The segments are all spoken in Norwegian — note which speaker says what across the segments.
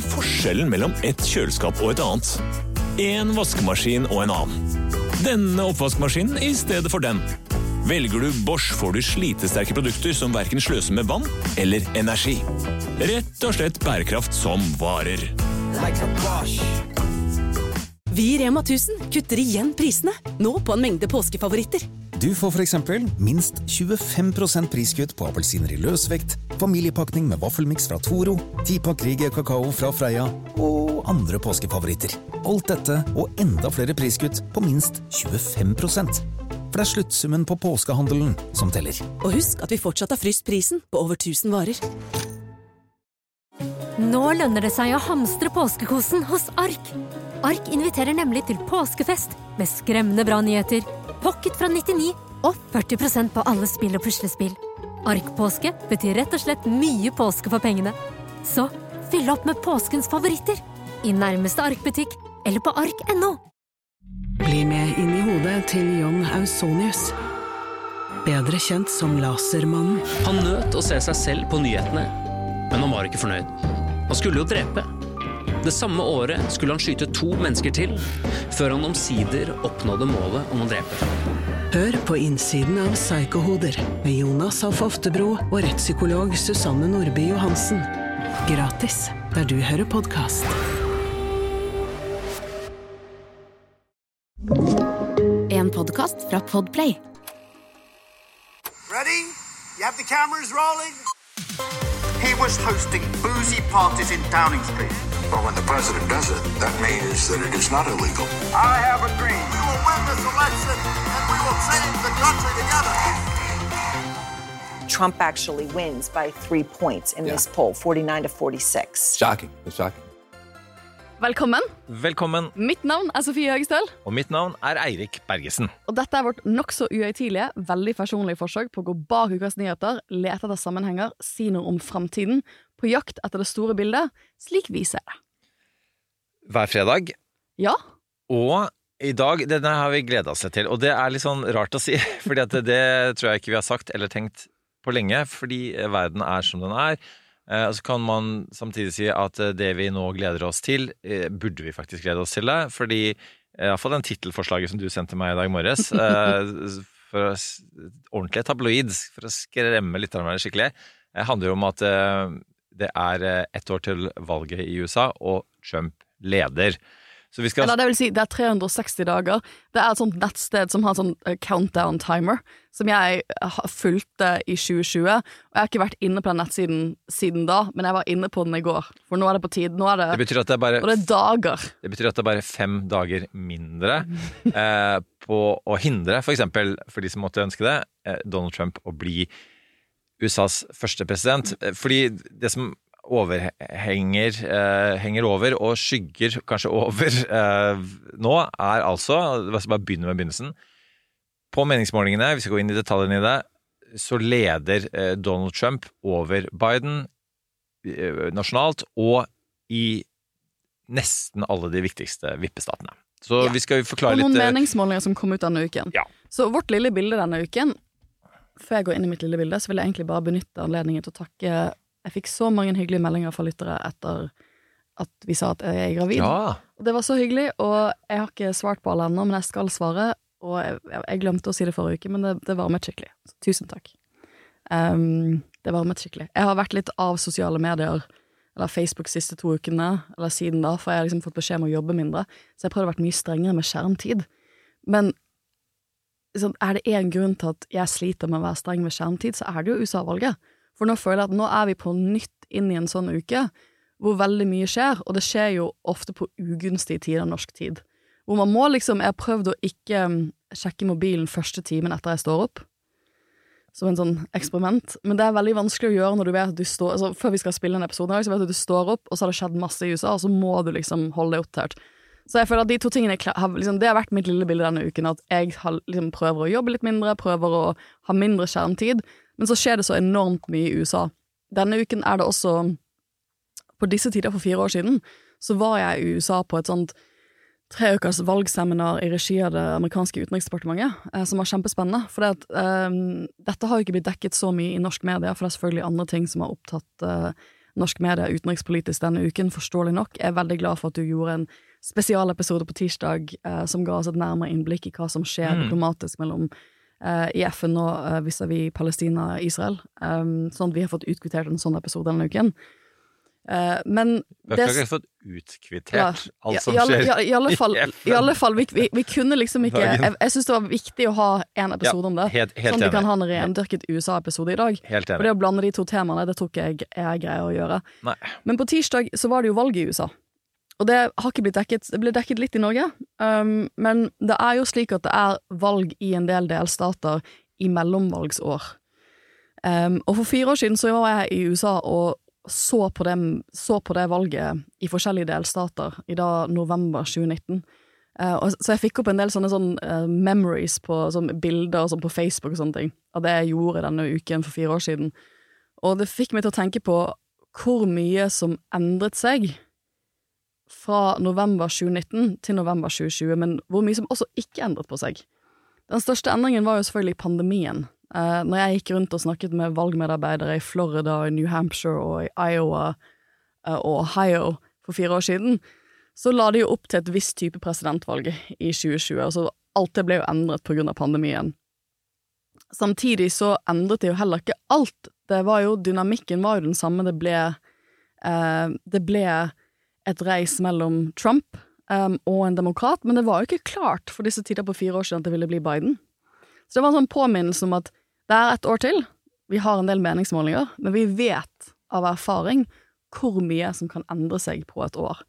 Speaker 1: er forskjellen mellom et kjøleskap og et annet? En vaskemaskin og en annen. Denne oppvaskmaskinen i stedet for den. Velger du Bosch, får du slitesterke produkter som verken sløser med vann eller energi. Rett og slett bærekraft som varer.
Speaker 2: Vi i Rema 1000 kutter igjen prisene, nå på en mengde påskefavoritter.
Speaker 3: Du får f.eks. minst 25% priskutt på appelsiner i løsvekt, familiepakning med vaffelmiks fra Toro, tipakk Rige kakao fra Freia og andre påskefavoritter. Alt dette og enda flere priskutt på minst 25 For det er sluttsummen på påskehandelen som teller.
Speaker 2: Og husk at vi fortsatt har fryst prisen på over 1000 varer.
Speaker 4: Nå lønner det seg å hamstre påskekosen hos Ark. Ark inviterer nemlig til påskefest med skremmende bra nyheter, pocket fra 99 og 40% på alle spill og puslespill. Ark-påske betyr rett og slett mye påske for pengene. Så fyll opp med påskens favoritter i nærmeste Ark-butikk eller på ark.no.
Speaker 5: Bli med inn i hodet til John Ausonius. Bedre kjent som Lasermannen.
Speaker 6: Han nøt å se seg selv på nyhetene, men han var ikke fornøyd. Han skulle jo drepe. Det samme året skulle han skyte to mennesker til, før han omsider oppnådde målet om å drepe.
Speaker 5: Hør på innsiden av Psykohoder med Jonas Alf Oftebro og rettspsykolog Susanne Nordby Johansen. Gratis der du hører podkast.
Speaker 2: En podkast fra Podplay.
Speaker 7: Ready? You have the cameras rolling? He was hosting boozy parties in Downing Street.
Speaker 8: But when the president does it, that means that it is not illegal.
Speaker 7: I have a dream. We will win this election and we will change the country together.
Speaker 9: Trump actually wins by three points in this poll, 49 to 46.
Speaker 10: Shocking. It's shocking.
Speaker 11: Velkommen.
Speaker 12: Velkommen.
Speaker 11: Mitt navn er Sofie Høgestøl.
Speaker 12: Og mitt navn er Eirik Bergesen.
Speaker 11: Og dette er vårt nokså uhøytidelige, veldig personlige forsøk på å gå bak ukas nyheter, lete etter sammenhenger, si noe om framtiden, på jakt etter det store bildet, slik vi ser det.
Speaker 12: Hver fredag.
Speaker 11: Ja.
Speaker 12: Og i dag Denne har vi gleda oss til, og det er litt sånn rart å si, for at det tror jeg ikke vi har sagt eller tenkt på lenge, fordi verden er som den er. Eh, og så kan man samtidig si at eh, det vi nå gleder oss til, eh, burde vi faktisk glede oss til det. Fordi iallfall den tittelforslaget som du sendte meg i dag morges, for å, ordentlig tabloid, for å skremme lytterne skikkelig, handler jo om at det er ett år til valget i USA, og Trump leder. Så vi skal
Speaker 11: Eller det vil si, det er 360 dager. Det er et sånt nettsted som har sånn countdown timer, som jeg fulgte i 2020. Og jeg har ikke vært inne på den nettsiden siden da, men jeg var inne på den i går. For nå er det på tide. Nå er det,
Speaker 12: det betyr at det er bare,
Speaker 11: og det er dager.
Speaker 12: Det betyr at det er bare fem dager mindre eh, på å hindre, for eksempel for de som måtte ønske det, eh, Donald Trump å bli USAs første president. Fordi det som overhenger eh, henger over og skygger kanskje over eh, nå, er altså La oss bare begynne med begynnelsen. På meningsmålingene, vi skal gå inn i detaljene i det, så leder eh, Donald Trump over Biden nasjonalt og i nesten alle de viktigste vippestatene. Så
Speaker 11: Ja.
Speaker 12: vi skal forklare
Speaker 11: Og
Speaker 12: litt
Speaker 11: noen
Speaker 12: litt,
Speaker 11: meningsmålinger som kom ut denne uken.
Speaker 12: Ja.
Speaker 11: Så vårt lille bilde denne uken Før jeg går inn i mitt lille bilde, så vil jeg egentlig bare benytte anledningen til å takke Jeg fikk så mange hyggelige meldinger fra lyttere etter at vi sa at jeg er gravid.
Speaker 12: Ja.
Speaker 11: Og det var så hyggelig, og jeg har ikke svart på alle ennå, men jeg skal svare. Og jeg, jeg glemte å si det forrige uke, men det, det varmet skikkelig. Så tusen takk. Um, det varmet skikkelig. Jeg har vært litt av sosiale medier, eller Facebook, de siste to ukene, eller siden da, for jeg har liksom fått beskjed om å jobbe mindre. Så jeg har prøvd å være mye strengere med skjermtid. Men sånn, er det én grunn til at jeg sliter med å være streng med skjermtid, så er det jo USA-valget. For nå føler jeg at nå er vi på nytt inn i en sånn uke hvor veldig mye skjer, og det skjer jo ofte på ugunstige tider norsk tid. Hvor man må liksom Jeg har prøvd å ikke um, sjekke mobilen første timen etter jeg står opp. Som en sånn eksperiment. Men det er veldig vanskelig å gjøre når du vet at du står altså Før vi skal spille en episode, så vet du at du står opp, og så har det skjedd masse i USA, og så må du liksom holde deg oppdatert. Så jeg føler at de to tingene har, liksom, Det har vært mitt lille bilde denne uken. At jeg har, liksom, prøver å jobbe litt mindre, prøver å ha mindre skjermtid. Men så skjer det så enormt mye i USA. Denne uken er det også På disse tider for fire år siden så var jeg i USA på et sånt tre ukers valgseminar i regi av det amerikanske utenriksdepartementet, eh, som var kjempespennende. For det at, eh, dette har jo ikke blitt dekket så mye i norsk media, for det er selvfølgelig andre ting som har opptatt eh, norsk media utenrikspolitisk denne uken, forståelig nok. Jeg er veldig glad for at du gjorde en spesialepisode på tirsdag eh, som ga oss et nærmere innblikk i hva som skjer
Speaker 12: Mm.
Speaker 11: diplomatisk mellom i FN nå eh, vis-à-vis Palestina og Israel. Um, sånn at vi har fått utkvittert en sånn episode denne uken. Eh, men
Speaker 12: Dere har ikke fått utkvittert
Speaker 11: ja,
Speaker 12: alt som
Speaker 11: i alle,
Speaker 12: skjer
Speaker 11: i, alle fall,
Speaker 12: FN.
Speaker 11: i alle fall vi, vi, vi kunne liksom ikke Jeg, jeg syns det var viktig å ha en episode
Speaker 12: Ja,
Speaker 11: om det.
Speaker 12: helt- helt
Speaker 11: sånn at vi kan ha en rendyrket USA-episode i dag.
Speaker 12: Helt
Speaker 11: For
Speaker 12: Og
Speaker 11: det å blande de to temaene, det tror ikke jeg er greie å gjøre.
Speaker 12: Nei.
Speaker 11: Men på tirsdag så var det jo valg i USA. Og det har ikke blitt dekket. Det ble dekket litt i Norge. Um, men det er jo slik at det er valg i en del delstater i mellomvalgsår. Um, og for fire år siden så var jeg i USA og så på, det, så på det valget i forskjellige delstater i da november 2019. Uh, så jeg fikk opp en del sånne sånne uh, memories på sånne bilder sånn, på Facebook og sånne ting, av det jeg gjorde denne uken for fire år siden. Og det fikk meg til å tenke på hvor mye som endret seg fra november 2019 til november 2020, men hvor mye som også ikke endret på seg. Den største endringen var jo selvfølgelig pandemien. Eh, når jeg gikk rundt og snakket med valgmedarbeidere i Florida, i New Hampshire og i Iowa eh, og Ohio for fire år siden, så la de jo opp til et visst type presidentvalg i 2020. Altså alt det ble jo endret på grunn av pandemien. Samtidig så endret det jo heller ikke alt. Det var jo, Dynamikken var jo den samme. Det ble, eh, det ble et reis mellom Trump um, og en demokrat, men det var jo ikke klart for disse tider på fire år siden at det ville bli Biden. Så det var en sånn påminnelse om at det er et år til. Vi har en del meningsmålinger, men vi vet av erfaring hvor mye som kan endre seg på et år.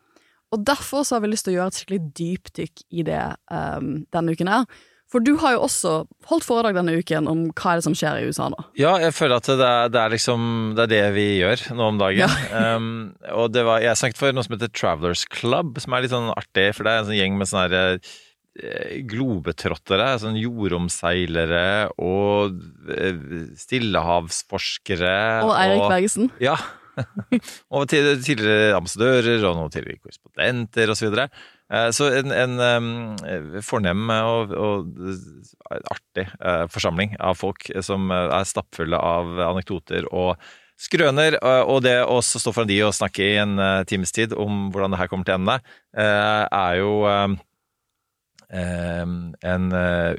Speaker 11: Og derfor så har vi lyst til å gjøre et skikkelig dypdykk i det um, denne uken her. For du har jo også holdt foredrag denne uken om hva er det som skjer i USA nå.
Speaker 12: Ja, jeg føler at det er, det er liksom Det er det vi gjør nå om dagen. um, og det var Jeg snakket for noe som heter Travelers Club, som er litt sånn artig, for det er en sånn gjeng med sånne her eh, globetrottere, sånn jordomseilere og eh, stillehavsforskere.
Speaker 11: Og Eirik Bergesen.
Speaker 12: Ja. og tidligere ambassadører og noen tidligere korrespondenter osv. Så, videre. Eh, så en, en em, fornem og, og artig eh, forsamling av folk som eh, er stappfulle av anekdoter og skrøner. eh, Og det å stå foran de og snakke i en eh, times tid om hvordan det her kommer til å ende, eh, er jo en eh,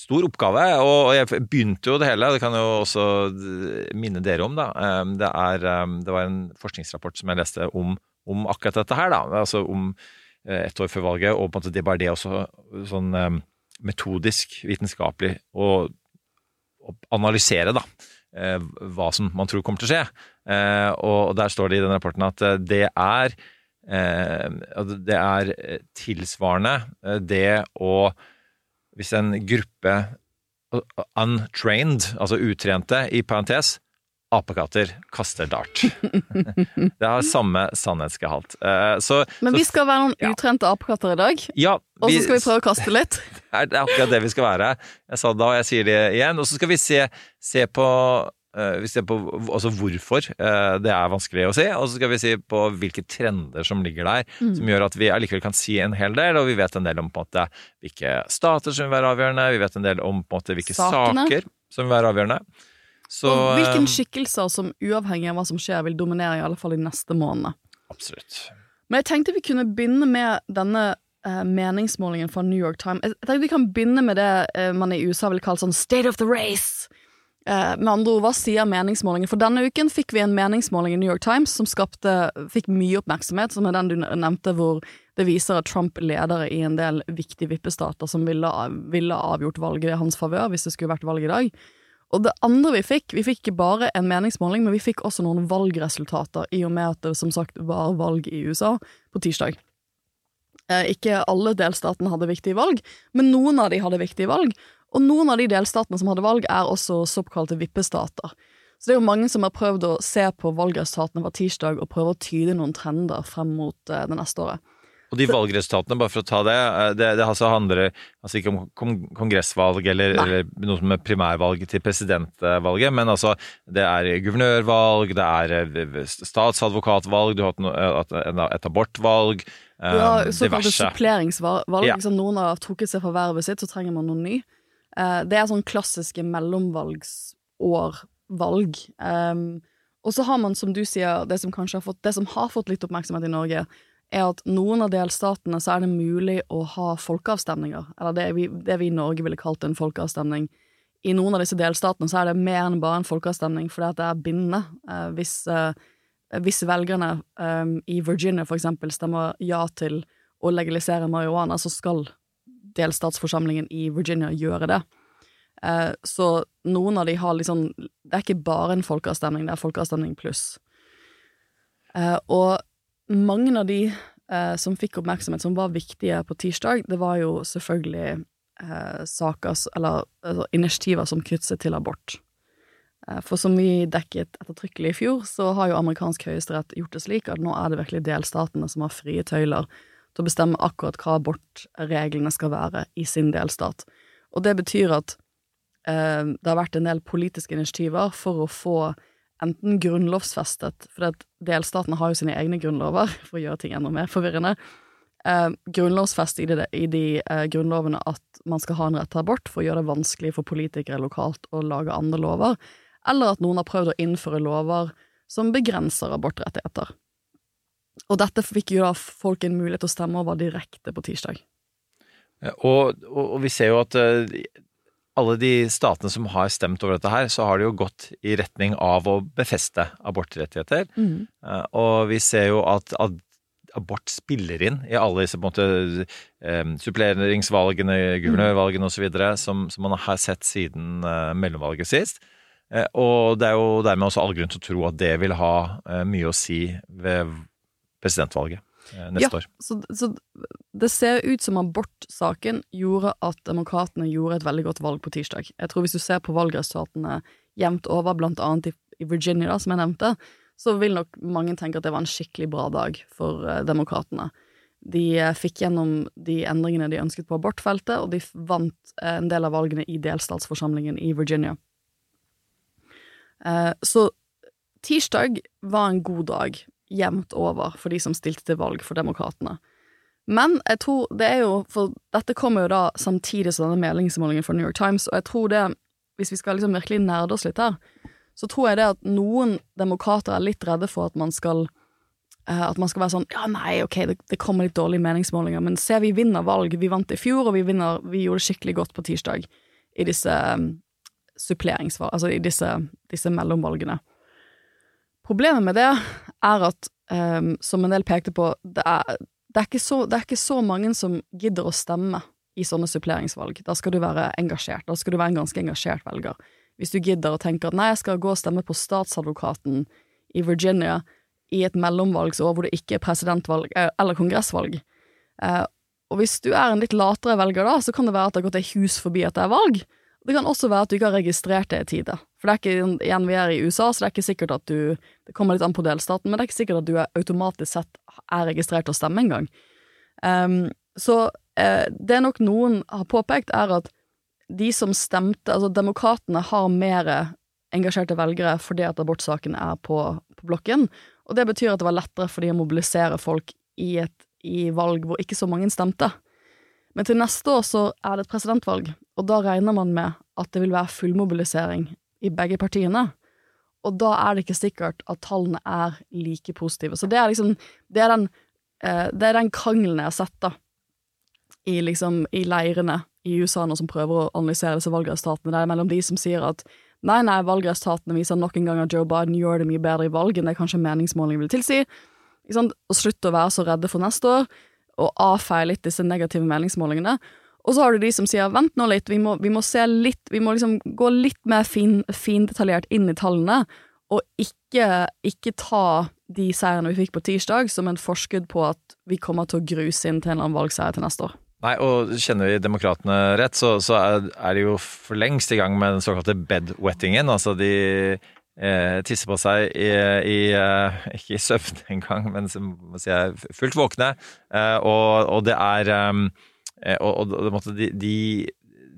Speaker 12: stor oppgave, og jeg begynte jo det hele, det kan jeg jo også minne dere om, da. Det, er, det var en forskningsrapport som jeg leste om, om akkurat dette her, da. Altså om eh, ett år før valget, og på en måte det bare det også sånn um, metodisk, vitenskapelig, å å analysere, da. eh, Hva som man tror kommer til å skje. Eh, Og der står det i den rapporten at det er eh, det er tilsvarende det å hvis en gruppe uh, untrained, altså utrente, i parentes, apekatter kaster dart. det har samme sannhetsgehalt. Eh, Så,
Speaker 11: Men vi skal være noen utrente apekatter i dag,
Speaker 12: ja,
Speaker 11: og så skal vi prøve å kaste litt.
Speaker 12: Det er- er akkurat det vi skal være. Jeg sa det da, og jeg sier det igjen. Og så skal vi se, se på eh, vi ser på altså hvorfor eh, det er vanskelig å si, og så skal vi se på hvilke trender som ligger der,
Speaker 11: Mm.
Speaker 12: som gjør at vi allikevel kan si en hel del, og vi vet en del om på en måte hvilke stater som vil være avgjørende, vi vet en del om på en måte hvilke
Speaker 11: Sakene.
Speaker 12: saker som vil være avgjørende. Så
Speaker 11: og hvilke
Speaker 12: eh,
Speaker 11: skikkelser som uavhengig av hva som skjer, vil dominere i alle fall de neste månedene.
Speaker 12: Absolutt.
Speaker 11: Men jeg tenkte vi kunne begynne med denne eh, meningsmålingen fra New York Times. Jeg tenkte vi kan begynne med det eh, man i USA vil kalle sånn state of the race. Eh, med andre ord, hva sier meningsmålingen? For denne uken fikk vi en meningsmåling i New York Times som skapte, fikk mye oppmerksomhet, som er den du nevnte, hvor det viser at Trump leder i en del viktige vippestater som ville, ville avgjort valget i hans favør hvis det skulle vært valg i dag. Og det andre vi fikk, vi fikk ikke bare en meningsmåling, men vi fikk også noen valgresultater, i og med at det som sagt var valg i USA på tirsdag. Eh, ikke alle delstatene hadde viktige valg, men noen av de hadde viktige valg. Og noen av de delstatene som hadde valg, er også såkalte vippestater. Så det er jo mange som har prøvd å se på valgresultatene fra tirsdag og prøve å tyde noen trender frem mot eh, det neste året.
Speaker 12: Og de valgresultatene, bare for å ta det, eh, det, det altså handler altså ikke om kongressvalg eller, eller noe som er primærvalg til presidentvalget, men altså det er guvernørvalg, det er eh, statsadvokatvalg, du har hatt eh, et abortvalg,
Speaker 11: Du har såkalte suppleringsvalg.
Speaker 12: Ja.
Speaker 11: Liksom noen har trukket seg fra vervet sitt, så trenger man noe ny. Det er sånn klassiske mellomvalgsårvalg. Um, og så har man, som du sier, det som har fått, det som har fått litt oppmerksomhet i Norge, er at noen av delstatene så er det mulig å ha folkeavstemninger, eller det vi, det vi i Norge ville kalt en folkeavstemning. I noen av disse delstatene så er det mer enn bare en folkeavstemning, fordi at det er bindende. Eh, hvis, eh, hvis velgerne eh, i Virginia for eksempel stemmer ja til å legalisere marihuana, så skal delstatsforsamlingen i Virginia gjøre det. Eh, så noen av de har liksom Det er ikke bare en folkeavstemning, det er folkeavstemning pluss. Eh, og mange av de eh, som fikk oppmerksomhet, som var viktige på tirsdag, det var jo selvfølgelig saker, eller altså, initiativer som knyttet seg til abort. For som vi dekket ettertrykkelig i fjor, så har jo amerikansk høyesterett gjort det slik at nå er det virkelig delstatene som har frie tøyler til å bestemme akkurat hva abortreglene skal være i sin delstat. Og det betyr at eh, det har vært en del politiske initiativer for å få enten grunnlovsfestet, for delstatene har jo sine egne grunnlover, for å gjøre ting enda mer forvirrende, eh, grunnlovsfestet i de, i de eh, grunnlovene at man skal ha en rett til abort, for å gjøre det vanskelig for politikere lokalt å lage andre lover, eller at noen har prøvd å innføre lover som begrenser abortrettigheter. Og dette fikk jo da folk en mulighet til å stemme over direkte på tirsdag.
Speaker 12: Og, og, og vi ser jo at uh, alle de statene som har stemt over dette her, så har det jo gått i retning av å befeste abortrettigheter. Mm. Uh, og vi ser jo at, abort spiller inn i alle disse på en måte um, suppleringsvalgene, guvernørvalgene osv. Som, som man har sett siden uh, mellomvalget sist. og det er jo dermed også all grunn til å tro at det vil ha mye å si ved presidentvalget eh, neste ja, år.
Speaker 11: Så, så det ser ut som abortsaken gjorde at demokratene gjorde et veldig godt valg på tirsdag. Jeg tror hvis du ser på valgresultatene jevnt over, blant annet i, i Virginia, da, som jeg nevnte, så vil nok mange tenke at det var en skikkelig bra dag for uh, demokratene. De uh, fikk gjennom de endringene de ønsket på abortfeltet, og de vant uh, en del av valgene i delstatsforsamlingen i Virginia. så tirsdag var en god dag jevnt over for de som stilte til valg for Demokratene. Men jeg tror det er jo For dette kommer jo da samtidig som denne meningsmålingen for New York Times, og jeg tror det, hvis vi skal liksom virkelig nerde oss litt her, så tror jeg det at noen demokrater er litt redde for at man skal uh, at man skal være sånn Ja, nei, ok, det, det, kommer litt dårlige meningsmålinger, men se, vi vinner valg. Vi vant i fjor, og vi, vinner, vi gjorde det skikkelig godt på tirsdag i disse um, suppleringsvalg... Altså i disse, disse mellomvalgene. Problemet med det er at, um, som en del pekte på, det er, det, er så, det er, ikke så, mange som gidder å stemme i sånne suppleringsvalg. Da skal du være engasjert. Da skal du være en ganske engasjert velger. Hvis du gidder å tenke at nei, jeg skal gå og stemme på statsadvokaten i Virginia i et mellomvalgsår hvor det ikke er presidentvalg eh, eller kongressvalg. Uh, og hvis du er en litt latere velger da, så kan det være at det har gått deg hus forbi at det er valg. Det kan også være at du ikke har registrert det i tide. For det er ikke, igjen, vi er i USA, så det er ikke sikkert at du Det kommer litt an på delstaten, men det er ikke sikkert at du er automatisk sett er registrert til å stemme engang. Um, så uh, det nok noen har påpekt, er at de som stemte Altså, demokratene har mer engasjerte velgere fordi at abortsaken er på, på, blokken, og det betyr at det var lettere for de å mobilisere folk i et i valg hvor ikke så mange stemte. Men til neste år så er det et presidentvalg, og da regner man med at det vil være fullmobilisering i begge partiene. Og da er det ikke sikkert at tallene er like positive. Så det er liksom Det er den, eh, det er den krangelen jeg har sett, da, i liksom i leirene i USA nå som prøver å analysere disse valgresultatene. Det er mellom de som sier at nei, nei, valgresultatene viser nok en gang at Joe Biden gjør det mye bedre i valg enn det kanskje meningsmålingen vil tilsi. Og slutt å være så redde for neste år, og avfeie litt disse negative meningsmålingene. Og så har du de som sier vent nå litt, vi må, vi må se litt Vi må liksom gå litt mer fin, findetaljert inn i tallene, og ikke, ikke ta de seirene vi fikk på tirsdag som en forskudd på at vi kommer til å gruse inn til en eller annen valgseier til neste år.
Speaker 12: Nei, og kjenner vi demokratene rett, så, så er, de jo for lengst i gang med den såkalte bedwettingen. Altså de eh, tisser på seg i, i eh, Ikke i søvn engang, men som si, er fullt våkne. Eh, og, og, det er um, Eh, og, og de, de,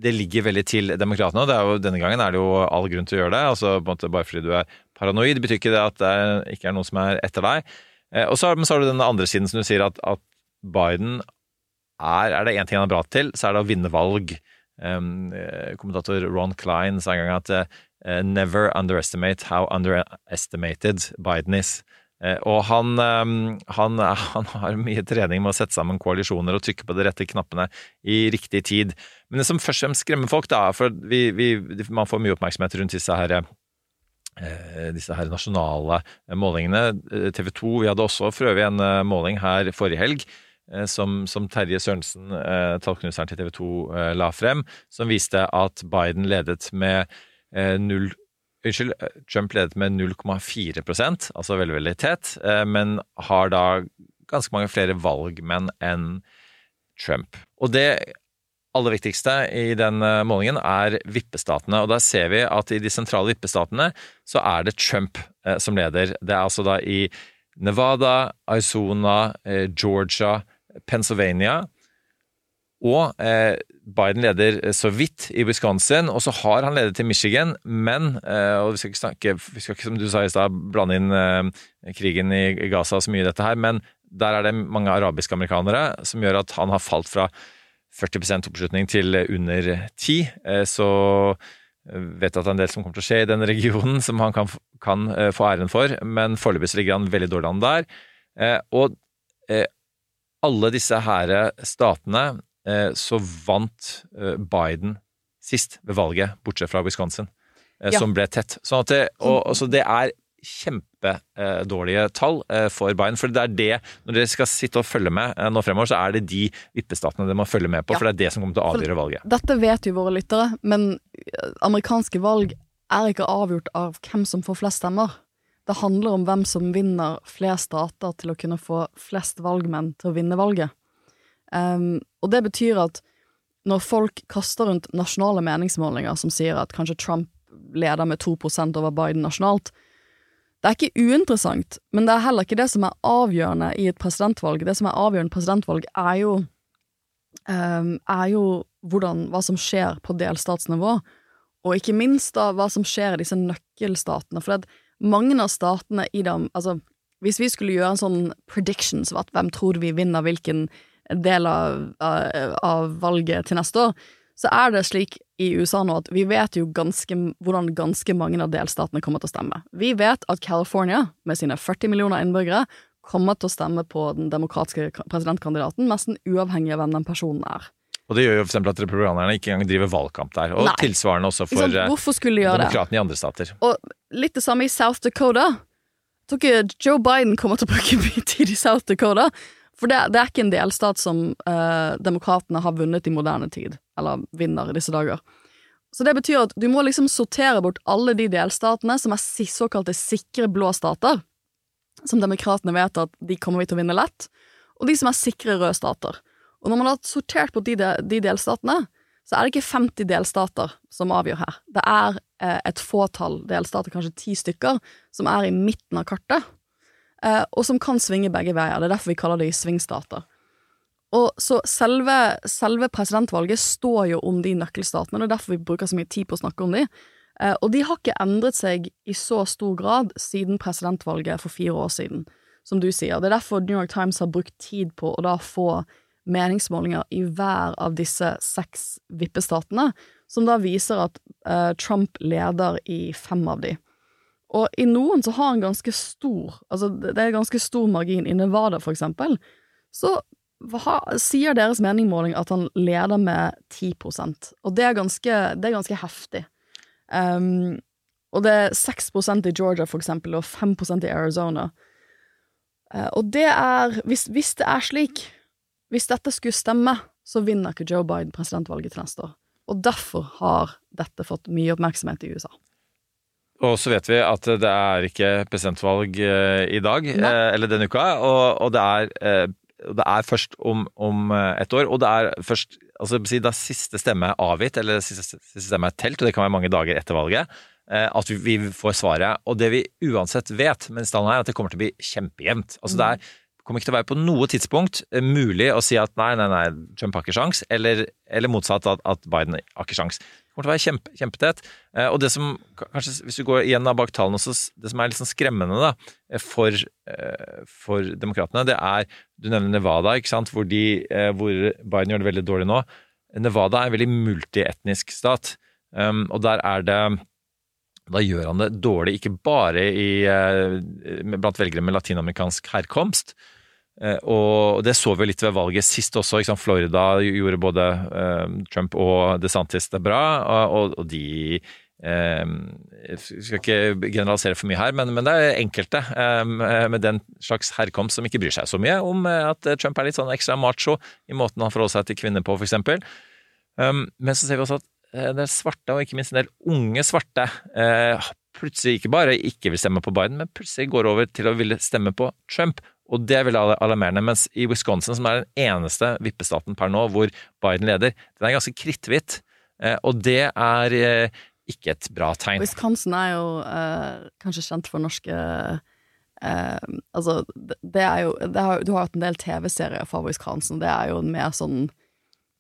Speaker 12: det ligger veldig til demokratene. og Denne gangen er det jo all grunn til å gjøre det. altså Bare fordi du er paranoid, betyr ikke det at det er, ikke er noen som er etter deg. Eh, og så, men så har du den andre siden som du sier, at, at Biden er, er det én ting han er bra til, så er det å vinne valg. Um, kommentator Ron Klein sa en gang at uh, 'Never underestimate how underestimated Biden is'. Eh, og han, eh, han, han, har mye trening med å sette sammen koalisjoner og trykke på de rette knappene i riktig tid. Men det som først og fremst skremmer folk, da, for vi, vi, man får mye oppmerksomhet rundt disse her disse her nasjonale målingene. TV 2 Vi hadde også for øvrig en måling her forrige helg som, som Terje Sørensen, tallknuseren til TV 2, la frem, som viste at Biden ledet med null Unnskyld, Trump ledet med 0,4% altså veldig, veldig tett, men har da ganske mange flere valgmenn enn Trump. Og det aller viktigste i den målingen er vippestatene. Og da ser vi at i de sentrale vippestatene så er det Trump som leder. Det er altså da i Nevada, Arizona, Georgia, Pennsylvania. Og eh, Biden leder så vidt i Wisconsin, og så har han ledet til Michigan, men eh, og Vi skal ikke snakke, vi skal ikke som du sa i stad, blande inn eh, krigen i Gaza så mye i dette her, men der er det mange arabiske amerikanere som gjør at han har falt fra 40% oppslutning til under 10 Så vet jeg at det er en del som kommer til å skje i den regionen som han kan, kan få æren for, men foreløpig ligger han veldig dårlig an der. Og alle disse her statene så vant Biden sist ved valget, bortsett fra Wisconsin, ja. som ble tett. Sånn at det, og, altså det er kjempedårlige tall for Biden. For det er det, når dere skal sitte og følge med nå fremover, så er det de vippestatene dere må følge med på, ja. for det er det som kommer til å avgjøre valget.
Speaker 11: Dette vet jo våre lyttere, men amerikanske valg er ikke avgjort av hvem som får flest stemmer. Det handler om hvem som vinner flest stater til å kunne få flest valgmenn til å vinne valget. Um, og det betyr at når folk kaster rundt nasjonale meningsmålinger som sier at kanskje Trump leder med 2% over Biden nasjonalt, det er ikke uinteressant, men det er heller ikke det som er avgjørende i et presidentvalg. Det som er avgjørende presidentvalg, er jo, um, er jo hvordan, hva som skjer på delstatsnivå, og ikke minst da hva som skjer i disse nøkkelstatene. For det, mange av statene i dem Altså, hvis vi skulle gjøre en sånn predictions hvem tror vi vinner hvilken del av, av, av, valget til neste år, så er det slik i USA nå at vi vet jo ganske, hvordan ganske mange av delstatene kommer til å stemme. Vi vet at California, med sine 40 millioner innbyggere, kommer til å stemme på den demokratiske presidentkandidaten, nesten uavhengig av hvem den personen er.
Speaker 12: Og det gjør jo f.eks. at republikanerne ikke engang driver valgkamp der. Og Nei. tilsvarende også for
Speaker 11: eh,
Speaker 12: demokratene i andre stater.
Speaker 11: Og litt det samme i South Dakota. Jeg tror ikke Joe Biden kommer til å bruke mye tid i South Dakota. For det, det, er ikke en delstat som eh, demokratene har vunnet i moderne tid, eller vinner i disse dager. Så det betyr at du må liksom sortere bort alle de delstatene som er såkalte sikre blå stater, som demokratene vet at de kommer vi til å vinne lett, og de som er sikre røde stater. Og når man har sortert bort de, de delstatene, så er det ikke 50 delstater som avgjør her. Det er eh, et fåtall delstater, kanskje ti stykker, som er i midten av kartet, og som kan svinge begge veier. Det er derfor vi kaller det svingstater. Og så selve, selve, presidentvalget står jo om de nøkkelstatene, det er derfor vi bruker så mye tid på å snakke om de. Eh, og de har ikke endret seg i så stor grad siden presidentvalget for fire år siden, som du sier. Det er derfor New York Times har brukt tid på å da få meningsmålinger i hver av disse seks vippestatene, som da viser at uh, Trump leder i fem av de. Og i noen så har han ganske stor, altså det er ganske stor margin. I Nevada, for eksempel, så ha, sier deres meningsmåling at han leder med 10% og det er ganske, det er ganske heftig. Um, og det er 6% i Georgia, for eksempel, og 5% i Arizona. Uh, og det er hvis, hvis det er slik hvis dette skulle stemme, så vinner ikke Joe Biden presidentvalget til neste år. Og derfor har dette fått mye oppmerksomhet i USA.
Speaker 12: Og så vet vi at det er ikke presidentvalg eh, i dag, Nei. Eh, eller denne uka, og, og det, er, eh, det, er, først om, om, et år. Og det er først altså, da siste stemme er avgitt, eller siste, siste stemme er telt, og det kan være mange dager etter valget, at vi, vi får svaret. Og det vi uansett vet med stallen her, er at det kommer til å bli kjempejevnt. Altså, det er kommer ikke til å være på noe tidspunkt mulig å si at nei, nei, nei, Trump har ikke sjans, eller, eller motsatt, at, at, Biden har ikke sjans. Kommer til å være kjempe, kjempetett. Eh, og det som kanskje, hvis du går igjen bak tallene også, det som er litt sånn skremmende da, eh, for, for demokratene, det er Du nevner Nevada, ikke sant, hvor, de, hvor Biden gjør det veldig dårlig nå. Nevada er en veldig multietnisk stat, um, og der er det Da gjør han det dårlig, ikke bare i, eh, blant velgere med latinamerikansk herkomst. Eh, og det så vi litt ved valget sist også. Florida gjorde både eh, Trump og DeSantis det bra, og, de eh, Jeg skal ikke generalisere for mye her, men, det er enkelte eh, med den slags herkomst som ikke bryr seg så mye om eh, at Trump er litt sånn ekstra macho i måten han forholder seg til kvinner på, f.eks. Um, men så ser vi også at Eh, det svarte, og ikke minst en del unge svarte, eh, plutselig ikke bare ikke vil stemme på Biden, men plutselig går over til å ville stemme på Trump. Og det er veldig alarmerende. Mens i Wisconsin, som er den eneste vippestaten per nå hvor Biden leder, den er ganske kritthvitt. Eh, og det er ikke et bra tegn.
Speaker 11: Wisconsin er jo eh, kanskje kjent for norske eh, Altså, det er jo det har, Du har hatt en del TV-serier fra Wisconsin. Det er jo mer sånn,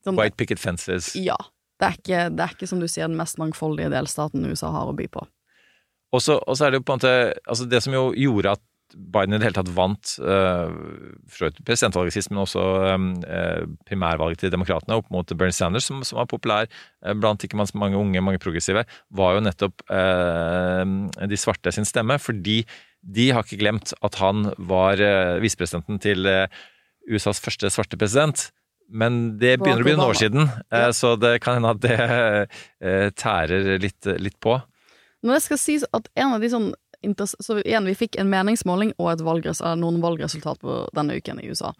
Speaker 12: sånn White picket fences.
Speaker 11: Ja det er, ikke, det er ikke, som du sier, den mest mangfoldige delstaten USA har å by på.
Speaker 12: Og så er det jo på en måte altså Det som jo gjorde at Biden i det hele tatt vant uh, presidentvalget sist, men også um, primærvalget til demokratene opp mot Bernie Sanders, som, som var populær uh, blant ikke mange unge, mange progressive, var jo nettopp de svarte sin stemme. Fordi de har ikke glemt at han var visepresidenten til USAs første svarte president. Men det begynner å bli noen år siden, eh, ja. så det kan hende at det eh, tærer litt, litt, på.
Speaker 11: Men det skal sies at en av de sånn så igjen, Vi fikk en meningsmåling og valgres, noen valgresultat på denne uken i USA.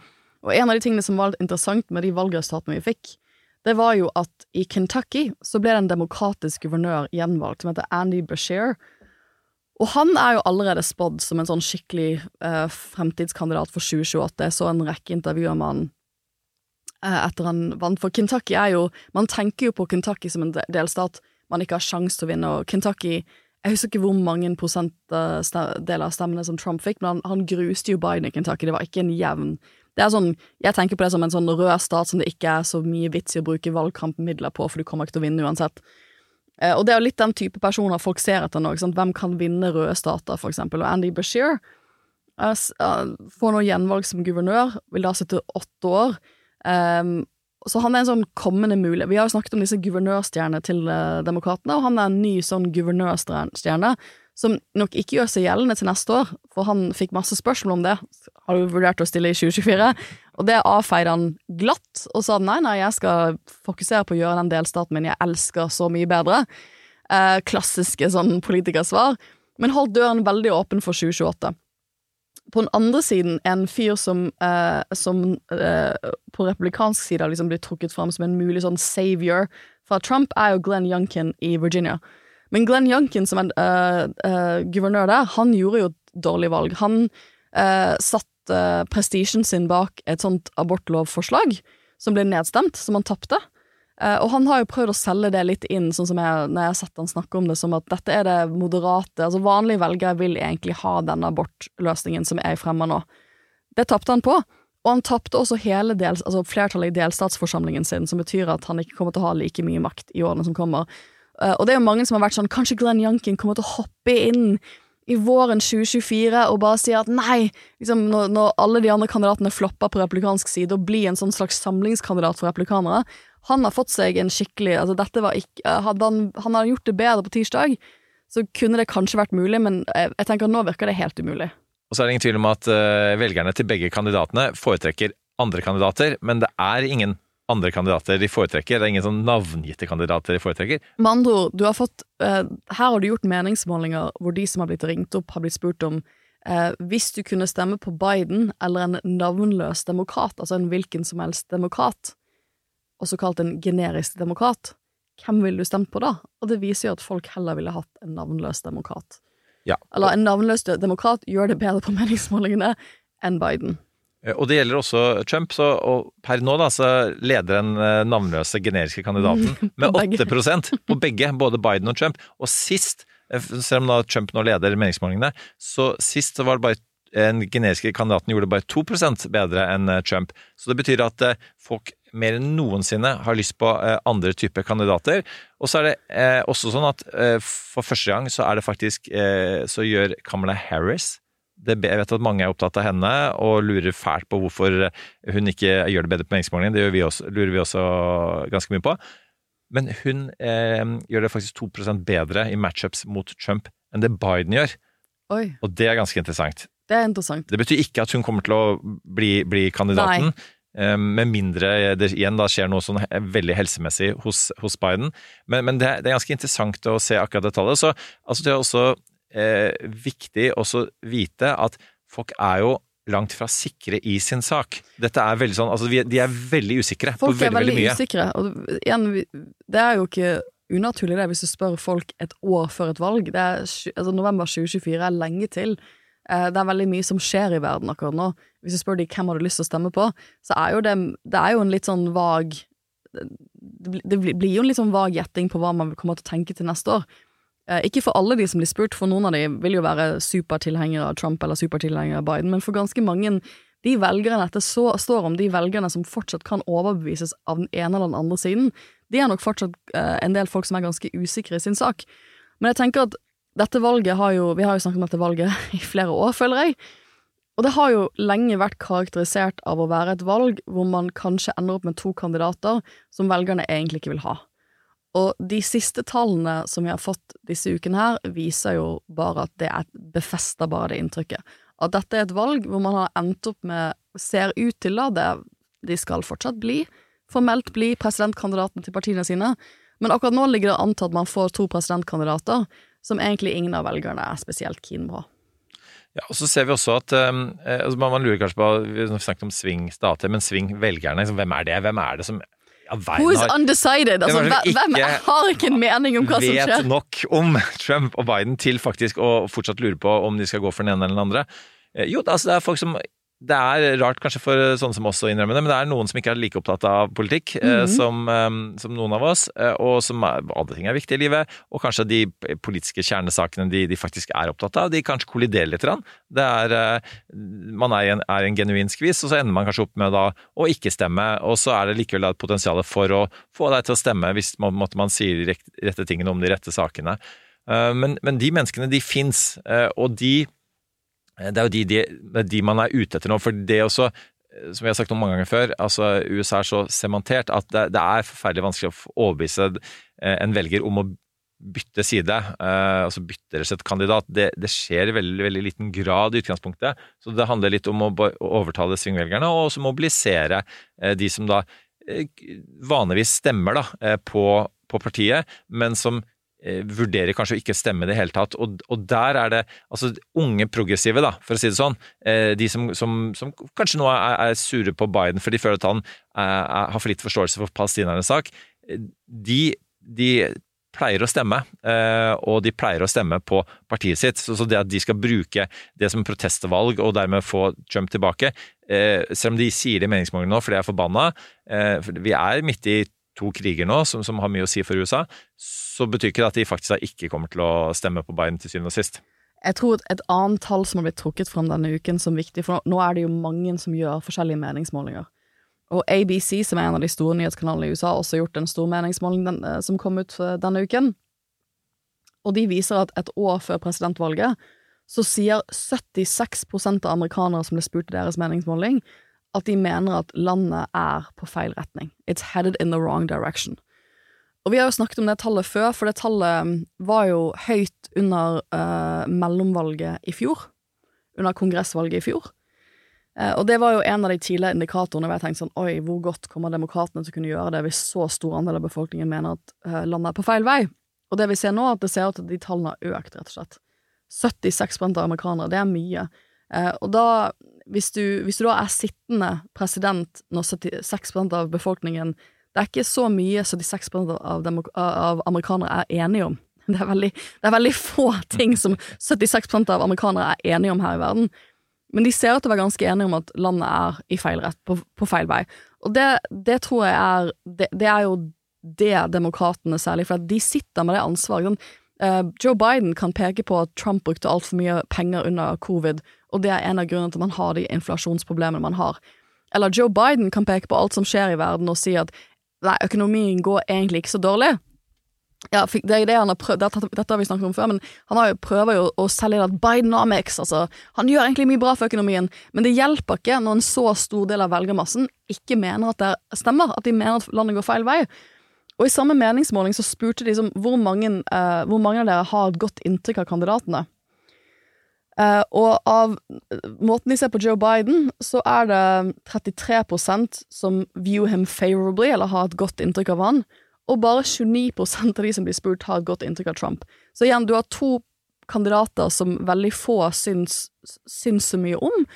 Speaker 11: Og en av de tingene som var litt interessant med de valgresultatene vi fikk, det var jo at i Kentucky så ble det en demokratisk guvernør gjenvalgt som heter Andy Bashir. Og han er jo allerede spådd som en sånn skikkelig eh, fremtidskandidat for 2028. Jeg så en rekke intervjuer med han Eh, etter han vant. For Kentucky er jo Man tenker jo på Kentucky som en delstat man ikke har sjanse til å vinne, og Kentucky Jeg husker ikke hvor mange prosentdeler av stemmene som Trump fikk, men han, han, gruste jo Biden i Kentucky. Det var ikke en jevn Det er sånn Jeg tenker på det som en sånn rød stat som det ikke er så mye vits i å bruke valgkampmidler på, for du kommer ikke til å vinne uansett. Eh, og det er jo litt den type personer folk ser etter nå. Hvem kan vinne røde stater, for eksempel? Og Andy Bashir uh, får nå gjenvalg som guvernør, vil da sitte åtte år. Um, så han er en sånn kommende mulighet Vi har jo snakket om disse guvernørstjernene til uh, demokratene, og han er en ny sånn guvernørstjerne som nok ikke gjør seg gjeldende til neste år, for han fikk masse spørsmål om det. Har du vurdert å stille i 2024? Og det avfeide han glatt, og sa nei, nei, jeg skal fokusere på å gjøre den delstaten min jeg elsker så mye bedre. Eh, klassiske sånn politikersvar. Men holdt døren veldig åpen for 2028 på den andre siden en fyr som, eh, som eh, på republikansk side liksom blitt trukket fram som en mulig sånn savior fra Trump, er jo Glenn Youngkin i Virginia. Men Glenn Youngkin, som er eh, guvernør der, han gjorde jo et dårlig valg. Han satte prestisjen sin bak et sånt abortlovforslag som ble nedstemt, som han tapte. Uh, og han har jo prøvd å selge det litt inn, sånn som jeg, når jeg har sett han snakke om det, som at dette er det moderate Altså vanlige velgere vil egentlig ha denne abortløsningen som jeg fremmer nå. Det tapte han på. Og han tapte også hele del, altså flertallet i delstatsforsamlingen sin, som betyr at han ikke kommer til å ha like mye makt i årene som kommer. Uh, og det er jo mange som har vært sånn Kanskje Glenn Janken kommer til å hoppe inn i våren 2024 og bare si at nei, liksom når, når alle de andre kandidatene flopper på republikansk side, og blir en sånn slags samlingskandidat for republikanere, han har fått seg en skikkelig altså dette var ikke, eh, Hadde han, han hadde gjort det bedre på tirsdag, så kunne det kanskje vært mulig, men jeg, jeg tenker at nå virker det helt umulig.
Speaker 12: Og så er det ingen tvil om at uh, velgerne til begge kandidatene foretrekker andre kandidater, men det er ingen andre kandidater de foretrekker. Det er ingen sånn navngitte kandidater de foretrekker.
Speaker 11: Med andre ord, du har fått uh, Her har du gjort meningsmålinger hvor de som har blitt ringt opp, har blitt spurt om uh, hvis du kunne stemme på Biden eller en navnløs demokrat, altså en hvilken som helst demokrat, også kalt en generisk demokrat, hvem ville du stemt på da? Og det viser jo at folk heller ville hatt en navnløs demokrat.
Speaker 12: Ja.
Speaker 11: Eller en navnløs demokrat gjør det bedre på meningsmålingene enn Biden.
Speaker 12: Eh, og det gjelder også Trump, så, og per nå da, så leder den eh, navnløse generiske kandidaten med 8% på begge, både Biden og Trump. Og sist, eh, selv om da Trump nå leder meningsmålingene, så sist så var det bare den generiske kandidaten gjorde bare 2% bedre enn Trump. Så det betyr at folk mer enn noensinne har lyst på eh, andre typer kandidater. Og så er det eh, også sånn at eh, for første gang så er det faktisk eh, Så gjør Kamala Harris det, Jeg vet at mange er opptatt av henne og lurer fælt på hvorfor hun ikke gjør det bedre på meningsmålingen. Det vi også, lurer vi også ganske mye på. Men hun eh, gjør det faktisk 2% bedre i matchups mot Trump enn det Biden gjør.
Speaker 11: Oi,
Speaker 12: Og det er ganske interessant.
Speaker 11: det er interessant.
Speaker 12: Det betyr ikke at hun kommer til å bli, bli kandidaten. eh, Med mindre det igjen da skjer noe sånn veldig helsemessig hos, hos Biden. Men, men det, er- det er ganske interessant å se akkurat det tallet. Så altså, det er også eh, viktig også vite at folk er jo langt fra sikre i sin sak. Dette er veldig sånn, altså vi, De er veldig usikre
Speaker 11: Folk
Speaker 12: på veldig,
Speaker 11: er veldig,
Speaker 12: veldig mye.
Speaker 11: usikre. Og igjen, det er jo ikke unaturlig det hvis du spør folk et år før et valg. Det er, altså, november 2024 er lenge til. Eh, Det er veldig mye som skjer i verden akkurat nå. Hvis du spør de hvem har du lyst til å stemme på, så er jo det, det er jo en litt sånn vag Det blir- jo en litt sånn vag gjetting på hva man kommer til å tenke til neste år. Eh, Ikke for alle de som blir spurt, for noen av de vil jo være supertilhengere av Trump eller supertilhengere av Biden, men for ganske mange de velgerne dette så, står om, de velgerne som fortsatt kan overbevises av den ene eller den andre siden, de er nok fortsatt eh, en del folk som er ganske usikre i sin sak. Men jeg tenker at dette valget har jo Vi har jo snakket om dette valget i flere år, føler jeg. Og det har jo lenge vært karakterisert av å være et valg hvor man kanskje ender opp med to kandidater som velgerne egentlig ikke vil ha. Og de siste tallene som vi har fått disse ukene her, viser jo bare at det er befester bare det inntrykket. At dette er et valg hvor man har endt opp med Ser ut til da, det de skal fortsatt bli, formelt bli presidentkandidaten til partiene sine, men akkurat nå ligger det an til at man får to presidentkandidater som egentlig ingen av velgerne er spesielt keen på.
Speaker 12: Ja, og så ser vi også at um, altså man, lurer kanskje på Vi snakket om sving stater, men sving velgerne. Liksom, hvem er det? Hvem er det som ja, verden
Speaker 11: Who is
Speaker 12: har-
Speaker 11: undecided? Altså,
Speaker 12: Hvem
Speaker 11: hvem har ikke en mening om hva som skjer?
Speaker 12: vet nok om Trump og Biden til faktisk å fortsatt lure på om de skal gå for den ene eller den andre. Eh, Jo, altså det er folk som Det er rart kanskje for sånne som oss å innrømme det, men det er noen som ikke er like opptatt av politikk mm
Speaker 11: -hmm.
Speaker 12: som, eh, som noen av oss, eh, og som er, andre ting er viktig i livet, og kanskje de politiske kjernesakene de, de faktisk er opptatt av, de kanskje kolliderer litt. Det er, eh, man er i en, er en genuin skvis, og så ender man kanskje opp med da å ikke stemme, og så er det likevel et potensial for å få deg til å stemme hvis man, måtte man sier de rette tingene om de rette sakene. Eh, Men, men de menneskene, de fins, og de Eh, Det er jo de, de, de man er ute etter nå, for det også, eh, som vi har sagt noen mange ganger før, altså USA er så sementert at det, det er forferdelig vanskelig å overbevise eh, en velger om å bytte side, eh, altså bytte rett kandidat. Det, det skjer i veldig, veldig liten grad i utgangspunktet, så det handler litt om å, overtale svingvelgerne, og også mobilisere eh, de som da eh, vanligvis stemmer da, eh, på, på partiet, men som eh, vurderer kanskje å ikke stemme i det hele tatt. Og, og der er det altså unge progressive, da, for å si det sånn, eh, de som, som, som kanskje nå er, er sure på Biden for de føler at han er, er, har for litt forståelse for palestinernes sak, eh, de, de pleier å stemme, eh, og de pleier å stemme på partiet sitt. Så, så det at de skal bruke det som protestvalg og dermed få Trump tilbake, eh, selv om de sier det i meningsmålingene nå, for de er forbanna, eh, for vi er midt i to kriger nå som, som har mye å si for USA, så betyr ikke det at de faktisk ikke kommer til å stemme på Biden til syvende og sist.
Speaker 11: Jeg tror et annet tall som har blitt trukket fram denne uken som viktig, for nå er det jo mange som gjør forskjellige meningsmålinger. Og ABC, som er en av de store nyhetskanalene i USA, har også gjort en stor meningsmåling den, eh, som kom ut eh, denne uken. Og de viser at et år før presidentvalget så sier 76% av amerikanere som ble spurt i deres meningsmåling, at de mener at landet er på feil retning. It's headed in the wrong direction. Og vi har jo snakket om det tallet før, for det tallet mm, var jo høyt under uh, mellomvalget i fjor. Under kongressvalget i fjor. Uh, og det var jo en av de tidlige indikatorene hvor jeg tenkte sånn Oi, hvor godt kommer demokratene til å kunne gjøre det hvis så stor andel av befolkningen mener at uh, landet er på feil vei? Og det vi ser nå, er at det ser ut at de tallene har økt, rett og slett. 76 av amerikanere, det er mye. Eh, og da, hvis du, hvis du da er sittende president når 76% av befolkningen Det er ikke så mye 76 av, av amerikanere er enige om. Det er, veldig, det er veldig få ting som 76% av amerikanere er enige om her i verden. Men de ser ut til å være ganske enige om at landet er i feil rett, på, på feil vei. Og det, det tror jeg er det, det er jo det demokratene særlig, for at de sitter med det ansvaret. Eh, Joe Biden kan peke på at Trump brukte altfor mye penger under covid, og det er en av grunnene til at man har de inflasjonsproblemene man har. Eller Joe Biden kan peke på alt som skjer i verden og si at nei, økonomien går egentlig ikke så dårlig. Ja, det er det han har prøvd, dette, har vi snakket om før, men han jo prøver jo å selge det at Bidenomics, altså, han gjør egentlig mye bra for økonomien, men det hjelper ikke når en så stor del av velgermassen ikke mener at det stemmer, at de mener at landet går feil vei. Og i samme meningsmåling så spurte de som hvor mange, eh, hvor mange av dere har et godt inntrykk av kandidatene. Eh, og av måten de ser på Joe Biden, så er det 33% som view him favorably, eller har et godt inntrykk av han, og bare 29 av de som blir spurt, har et godt inntrykk av Trump. Så igjen, du har to kandidater som veldig få syns, syns så mye om,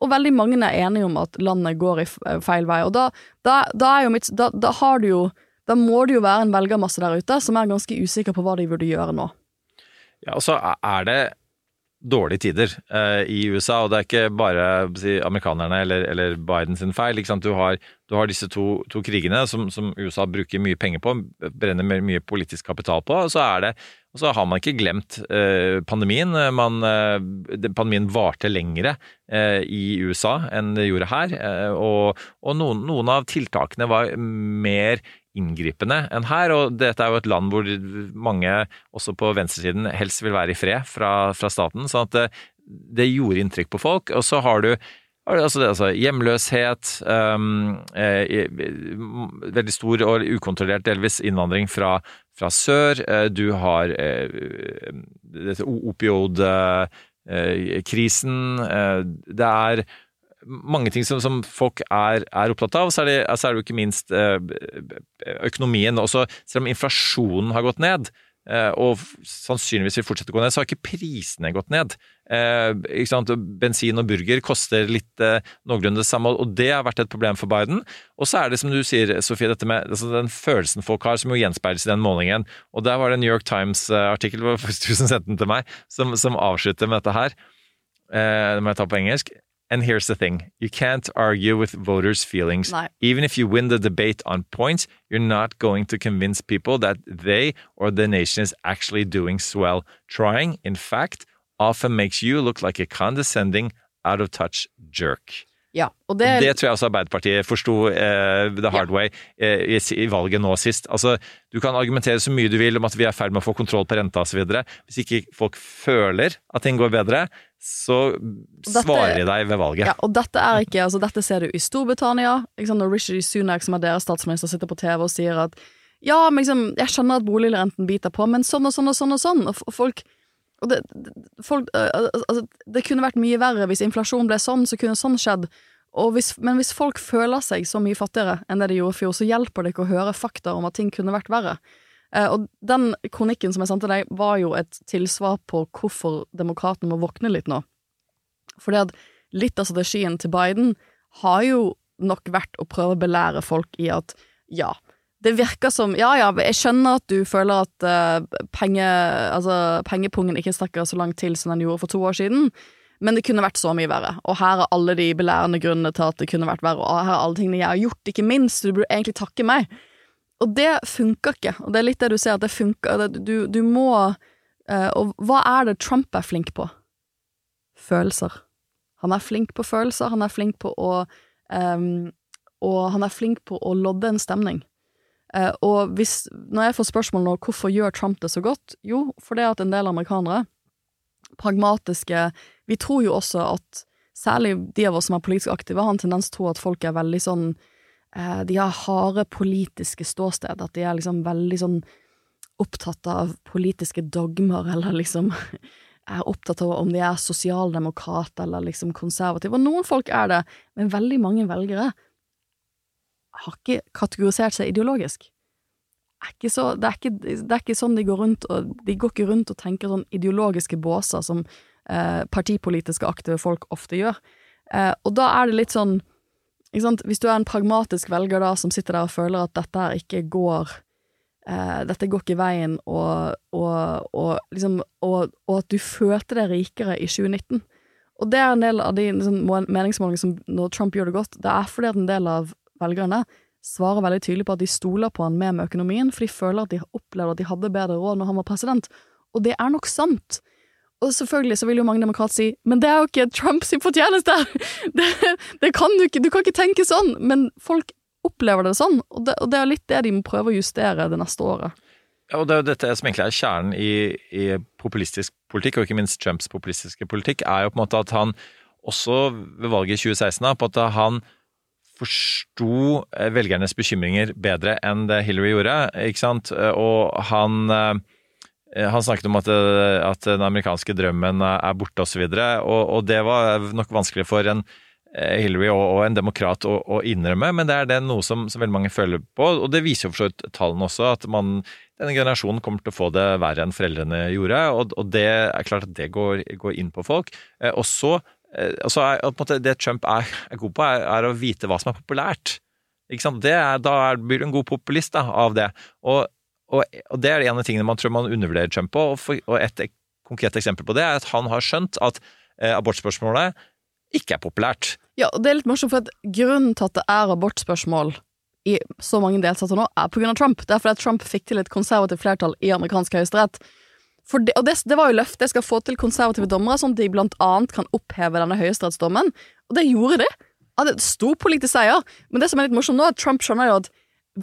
Speaker 11: og veldig mange er enige om at landet går i feil vei. Og da, da, da mitt da, har du jo Da må det jo være en velgermasse der ute som er ganske usikker på hva de burde gjøre nå.
Speaker 12: Ja, og så er det dårlige tider eh, i USA, og det er ikke bare si, amerikanerne eller, eller Biden sin feil. Du har, du, har, disse to, to krigene som, som, USA bruker mye penger på, brenner mye politisk kapital på. og så det og så har man ikke glemt eh, pandemien. Man, eh, pandemien varte lengre eh, i USA enn det gjorde her. Eh, og, og noen, noen, av tiltakene var mer inngripende enn her. Og dette er jo et land hvor mange, også på venstresiden, helst vil være i fred fra, fra staten. sånn at det, det, gjorde inntrykk på folk. Og så har du Altså, altså, hjemløshet, um, eh, veldig stor og ukontrollert delvis innvandring fra, fra sør. Eh, du har eh, opiodkrisen. Eh, det er mange ting som, som folk er, er, opptatt av. Så er, det, altså er det jo ikke minst eh, økonomien. Også, selv om inflasjonen har gått ned, eh, og sannsynligvis vil fortsette å gå ned, så har ikke prisene gått ned. Eh, Bensin og burger koster litt noenlunde det samme, og det har vært et problem for Biden. Og så er det som du sier, Sofie, dette med altså den følelsen folk har, som jo gjenspeiles i den målingen. Og der var det en New York Times-artikkel, du som sendte den til meg, som, som avslutter med dette her. det må jeg ta på engelsk. And here's the thing you can't argue with voters' feelings.
Speaker 11: Nei.
Speaker 12: Even if you win the debate on points, you're not going to convince people that they or the nation is actually doing swell. Trying, in fact, often makes you look like a condescending, out of touch jerk.
Speaker 11: Ja, det,
Speaker 12: det tror jeg også Arbeiderpartiet forsto eh, the hard ja. way eh, i, i, valget nå sist. Altså, Du kan argumentere så mye du vil om at vi er i ferd med å få kontroll på renta osv. Hvis ikke folk føler at ting går bedre, så dette, svarer de deg ved valget.
Speaker 11: Ja, og dette er ikke, altså dette ser du i Storbritannia. Når Rishi Sunak, som er deres statsminister, sitter på TV og sier at ja, men liksom, jeg skjønner at boligrenten biter på, men sånn og sånn og sånn og sånn. Og folk og det, folk, altså, det kunne vært mye verre hvis inflasjonen ble sånn, så kunne sånn skjedd. Hvis, men hvis folk føler seg så mye fattigere enn det de gjorde i fjor, så hjelper det ikke å høre fakta om at ting kunne vært verre. Eh, og den kronikken som jeg sendte deg, var jo et tilsvar på hvorfor demokratene må våkne litt nå. Fordi at litt av strategien til Biden har jo nok vært å prøve å belære folk i at ja, det virker som Ja, ja, jeg skjønner at du føler at uh, penge, altså, pengepungen ikke strekker så langt til som den gjorde for to år siden, men det kunne vært så mye verre. Og her er alle de belærende grunnene til at det kunne vært verre, og her er alle tingene jeg har gjort, ikke minst, du burde egentlig takke meg. Og det funker ikke, og det er litt det du sier, at det funker Du, du må uh, Og hva er det Trump er flink på? Følelser. Han er flink på følelser, han er flink på å um, Og han er flink på å lodde en stemning. Uh, og hvis, når jeg får spørsmål nå hvorfor gjør Trump det så godt, jo, fordi at en del amerikanere, pragmatiske Vi tror jo også at særlig de av oss som er politisk aktive, har en tendens til å tro at folk er veldig sånn De har harde politiske ståsted, at de er liksom veldig sånn opptatt av politiske dogmer, eller liksom er opptatt av om de er sosialdemokrat eller liksom konservative. Og noen folk er det, men veldig mange velgere har ikke kategorisert seg ideologisk. Er så, det, er ikke, det, er ikke, sånn de går rundt og De går ikke rundt og tenker sånn ideologiske båser som eh, partipolitiske aktive folk ofte gjør. Eh, og da er det litt sånn Hvis du er en pragmatisk velger da som sitter der og føler at dette her ikke går eh, Dette går ikke veien, og, og, og, liksom, og, at du følte deg rikere i 2019 Og det er en del av de liksom, meningsmålingene som når Trump gjør det godt, det er fordi at en del av velgerne svarer veldig tydelig på at de stoler på han med med økonomien, for de føler at de opplevde at de hadde bedre råd når han var president. Og det er nok sant. Og selvfølgelig så vil jo mange demokrater si men det er jo ikke Trumps fortjeneste! Det, det, kan du ikke, du kan ikke tenke sånn! Men folk opplever det sånn, og det, og det er litt det de må prøve å justere det neste året.
Speaker 12: Ja, og det er jo dette som egentlig er kjernen i, i populistisk politikk, og ikke minst Trumps populistiske politikk, er jo på en måte at han også ved valget i 2016 på at han forsto eh, velgernes bekymringer bedre enn det Hillary gjorde, ikke sant. Og han, eh, han snakket om at, eh, at den amerikanske drømmen er borte osv., og, så og, og det var nok vanskelig for en Hillary og, og en demokrat å, å, innrømme, men det er det noe som, som, veldig mange føler på. Og det viser jo for så vidt tallene også, at man, denne generasjonen kommer til å få det verre enn foreldrene gjorde. Og, og det er klart at det går, går inn på folk. og så altså Det Trump er, er god på, er, er, å vite hva som er populært. ikke Er, da blir du en god populist da, av det. Og, og, og, det er en av tingene man tror man undervurderer Trump på. Og, for, og et konkret eksempel på det er at han har skjønt at eh, abortspørsmålet ikke er populært.
Speaker 11: Ja, og det er litt morsomt, for at grunnen til at det er abortspørsmål i så mange delstater nå, er av Trump. Det er fordi Trump fikk til et konservativt flertall i amerikansk høyesterett. Det, og det, det, var jo løftet. Jeg skal få til konservative dommere, sånn at de blant annet kan oppheve denne høyesterettsdommen. Og det gjorde de. Hadde et stor politisk seier. Men det som er litt morsomt nå, er at Trump skjønner jo at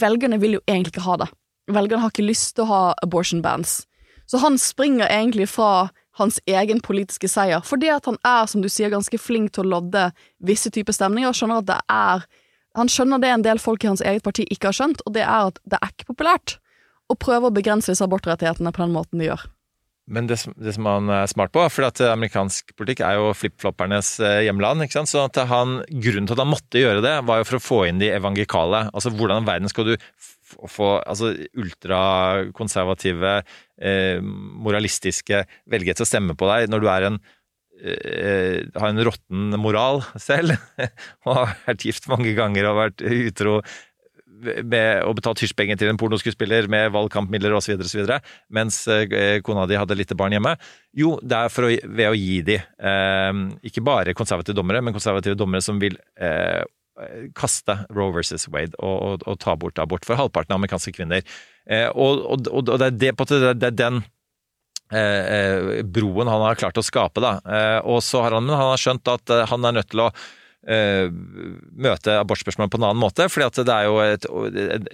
Speaker 11: velgerne vil jo egentlig ikke ha det. Velgerne har ikke lyst til å ha abortion bans. Så han springer egentlig fra hans egen politiske seier, fordi at han er, som du sier, ganske flink til å lodde visse typer stemninger, og skjønner at det er Han skjønner det en del folk i hans eget parti ikke har skjønt, og det er at det er ikke populært å prøve å begrense disse abortrettighetene på den måten de gjør.
Speaker 12: Men det, det, som han er smart på, for at amerikansk politikk er jo flippfloppernes eh, hjemland. ikke sant? Så han, Grunnen til at han måtte gjøre det, var jo for å få inn de evangelikale. Altså hvordan i verden skal du få altså, ultrakonservative, eh, moralistiske velgere til å stemme på deg når du er en eh, har en råtten moral selv, og har vært gift mange ganger og vært utro med å betale hysjpenger til en pornoskuespiller med valgkampmidler osv., mens eh, kona di hadde lite barn hjemme. Jo, det er å, ved å gi de eh, ikke bare konservative dommere, men konservative dommere som vil eh, kaste Roe versus Wade og, og, og, ta bort abort for halvparten av amerikanske kvinner. Eh, og, og, det, er det, det, er den eh, eh, broen han har klart å skape, da. og så har han, han har skjønt at han er nødt til å møte abortspørsmål på en annen måte. fordi det er jo et,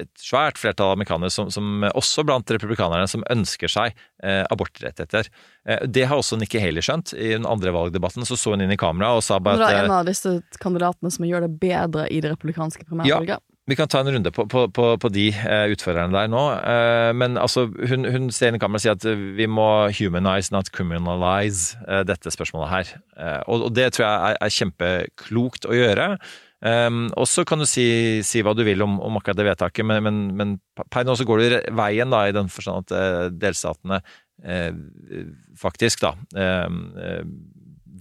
Speaker 12: et, svært flertall av amerikanere, som, som, også blant republikanerne, som ønsker seg uh, abortrettigheter. Uh, det har også Nikki Haley skjønt. I den andre valgdebatten så så hun inn i kamera og sa bare
Speaker 11: at Det er en av disse kandidatene som gjør det bedre i det republikanske primærvalget?
Speaker 12: Ja. Vi kan ta en runde på, på, på, på de uh, utførerne der nå. Uh, men altså, hun, hun kamera og sier at vi må humanize, not criminalize uh, dette spørsmålet her. Og, og, det tror jeg er, er kjempeklokt å gjøre. Um, og så kan du si, si, hva du vil om, om akkurat det vedtaket, men, men, men per nå så går du veien da, i den forstand at delstatene faktisk da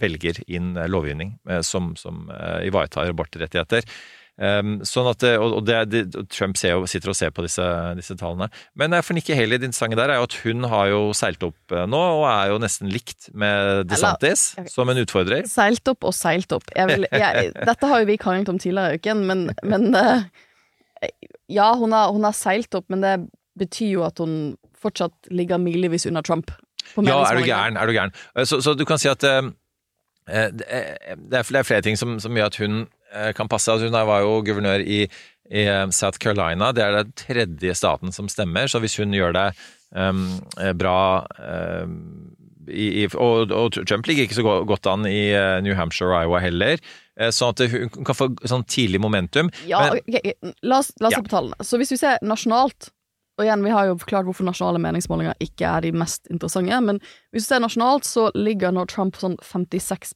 Speaker 12: velger inn lovgivning som, som ivaretar abortrettigheter. Um, sånn at, og det, det, Trump jo, sitter og ser på disse, disse tallene. Men for Nikki Haley, din interessante der, er jo at hun har jo seilt opp eh, nå, og er jo nesten likt med DeSantis Eller, som en utfordrer.
Speaker 11: Seilt opp og seilt opp. Vil, jeg, dette har jo vi kranglet om tidligere i uken, men, men uh, Ja, hun har, hun har, seilt opp, men det betyr jo at hun fortsatt ligger milevis under Trump.
Speaker 12: Ja, er du gæren. Er du gæren. Eh, så, så, du kan si at uh, det, er, flere ting som, som gjør at hun Eh, kan passe. Altså, hun var jo guvernør i, i, eh, South Carolina. Det er den tredje staten som stemmer, så hvis hun gjør det um, bra um, i, og, og, Trump ligger ikke så godt an i New Hampshire og Iowa heller. Sånn at hun kan få sånn tidlig momentum.
Speaker 11: Ja, Men, okay, La oss, la oss ja. på tallene. Så hvis vi ser nasjonalt og igjen, Vi har jo forklart hvorfor nasjonale meningsmålinger ikke er de mest interessante, men hvis du ser nasjonalt, så ligger nå Trump sånn 56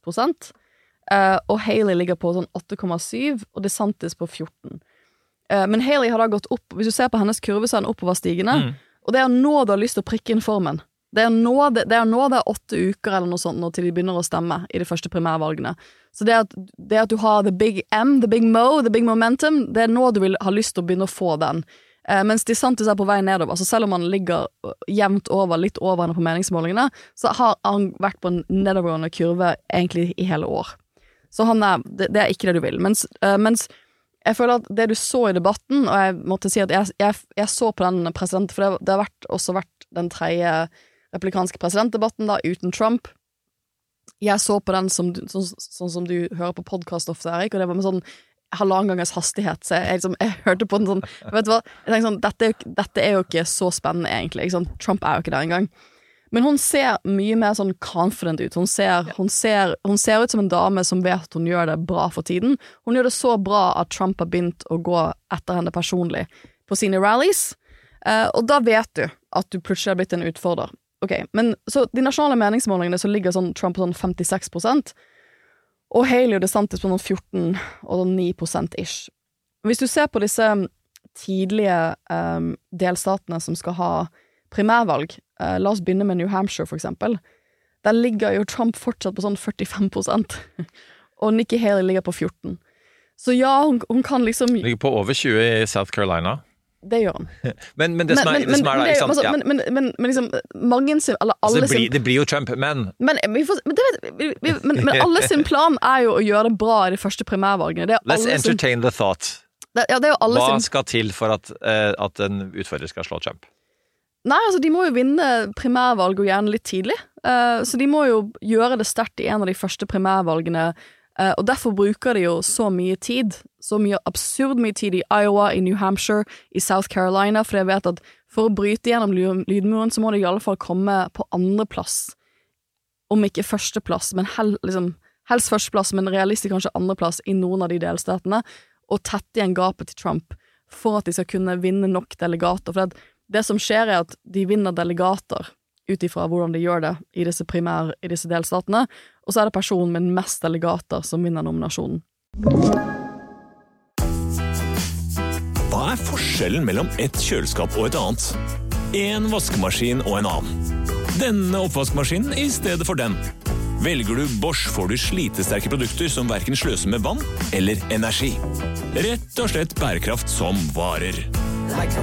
Speaker 11: Uh, og Haley ligger på sånn 8,7, og DeSantis på 14. Uh, eh, men Haley har da gått opp Hvis du ser på hennes kurve, så er den oppoverstigende. Mm. Og det er nå du har lyst til å prikke inn formen. Det er, nå det, det er nå det er åtte uker eller noe sånt nå til de begynner å stemme i de første primærvalgene. Så det at, det at du har the big M, the big mo, the big momentum, det er nå du vil ha lyst til å begynne å få den. Eh, mens DeSantis er på vei nedover. Altså selv om han ligger jevnt over, litt over henne på meningsmålingene, så har han vært på en nedovergående kurve egentlig i hele år. Så han er, det, det, er ikke det du vil. Mens, uh, mens, jeg føler at det du så i debatten, og jeg måtte si at jeg, jeg, jeg så på den presidenten, for det, det har vært, også vært den tredje replikanske presidentdebatten, da, uten Trump. Jeg så på den som, sånn, sånn som du hører på podkast ofte, Erik, og det var med sånn halvannen gangers hastighet. Så jeg, liksom, jeg, hørte på den sånn Vet du hva, jeg tenkte sånn dette er, jo, dette er jo ikke så spennende, egentlig. Trump er jo ikke der engang. Men hun ser mye mer sånn confident ut. Hun ser, hun, ser, hun ser, ut som en dame som vet at hun gjør det bra for tiden. Hun gjør det så bra at Trump har begynt å gå etter henne personlig på sine rallies. Uh, og da vet du at du plutselig har blitt en utfordrer. Ok, men Så de nasjonale meningsmålingene så ligger sånn Trump på sånn 56% og Haley og DeSantis på noen 14 og 9% ish. Hvis du ser på disse tidlige um, delstatene som skal ha primærvalg, uh, la oss begynne med New Hampshire, for eksempel. Der ligger jo Trump fortsatt på sånn 45% og Nikki Haley ligger på 14 Så ja, hun, hun kan liksom
Speaker 12: Ligger på over 20 i South Carolina.
Speaker 11: Det gjør han.
Speaker 12: men, men, det som er, det som er der, ikke sant
Speaker 11: altså,
Speaker 12: ja.
Speaker 11: men, men, men, liksom mange sin Eller alle
Speaker 12: altså, det, blir, det blir jo Trump, men
Speaker 11: Men, får, det, men, alle sin plan er jo å gjøre det bra i de første primærvalgene.
Speaker 12: Let's entertain sin, the thought.
Speaker 11: Det, ja, Hva
Speaker 12: sin, skal til for at, uh, at en utfordrer skal slå Trump?
Speaker 11: Nei, altså de må jo vinne primærvalg, og gjerne litt tidlig. Uh, så de må jo gjøre det sterkt i en av de første primærvalgene. Uh, og derfor bruker de jo så mye tid så mye absurd mye tid i Iowa, i New Hampshire, i South Carolina, for jeg vet at for å bryte gjennom lydmuren, så må de i alle fall komme på andreplass. Om ikke førsteplass, men hel, liksom, helst førsteplass, men realistisk kanskje andreplass i noen av de delstatene, og tette igjen gapet til Trump for at de skal kunne vinne nok delegater. For det, det som skjer, er at de vinner delegater ut ifra hvordan de gjør det i disse primær i disse delstatene, og så er det personen med mest delegater som vinner nominasjonen.
Speaker 1: Hva er forskjellen mellom et kjøleskap og et annet? En vaskemaskin og en annen. Denne oppvaskmaskinen i stedet for den. Velger du Bosch, får du slitesterke produkter som verken sløser med vann eller energi. Rett og slett bærekraft som varer. Like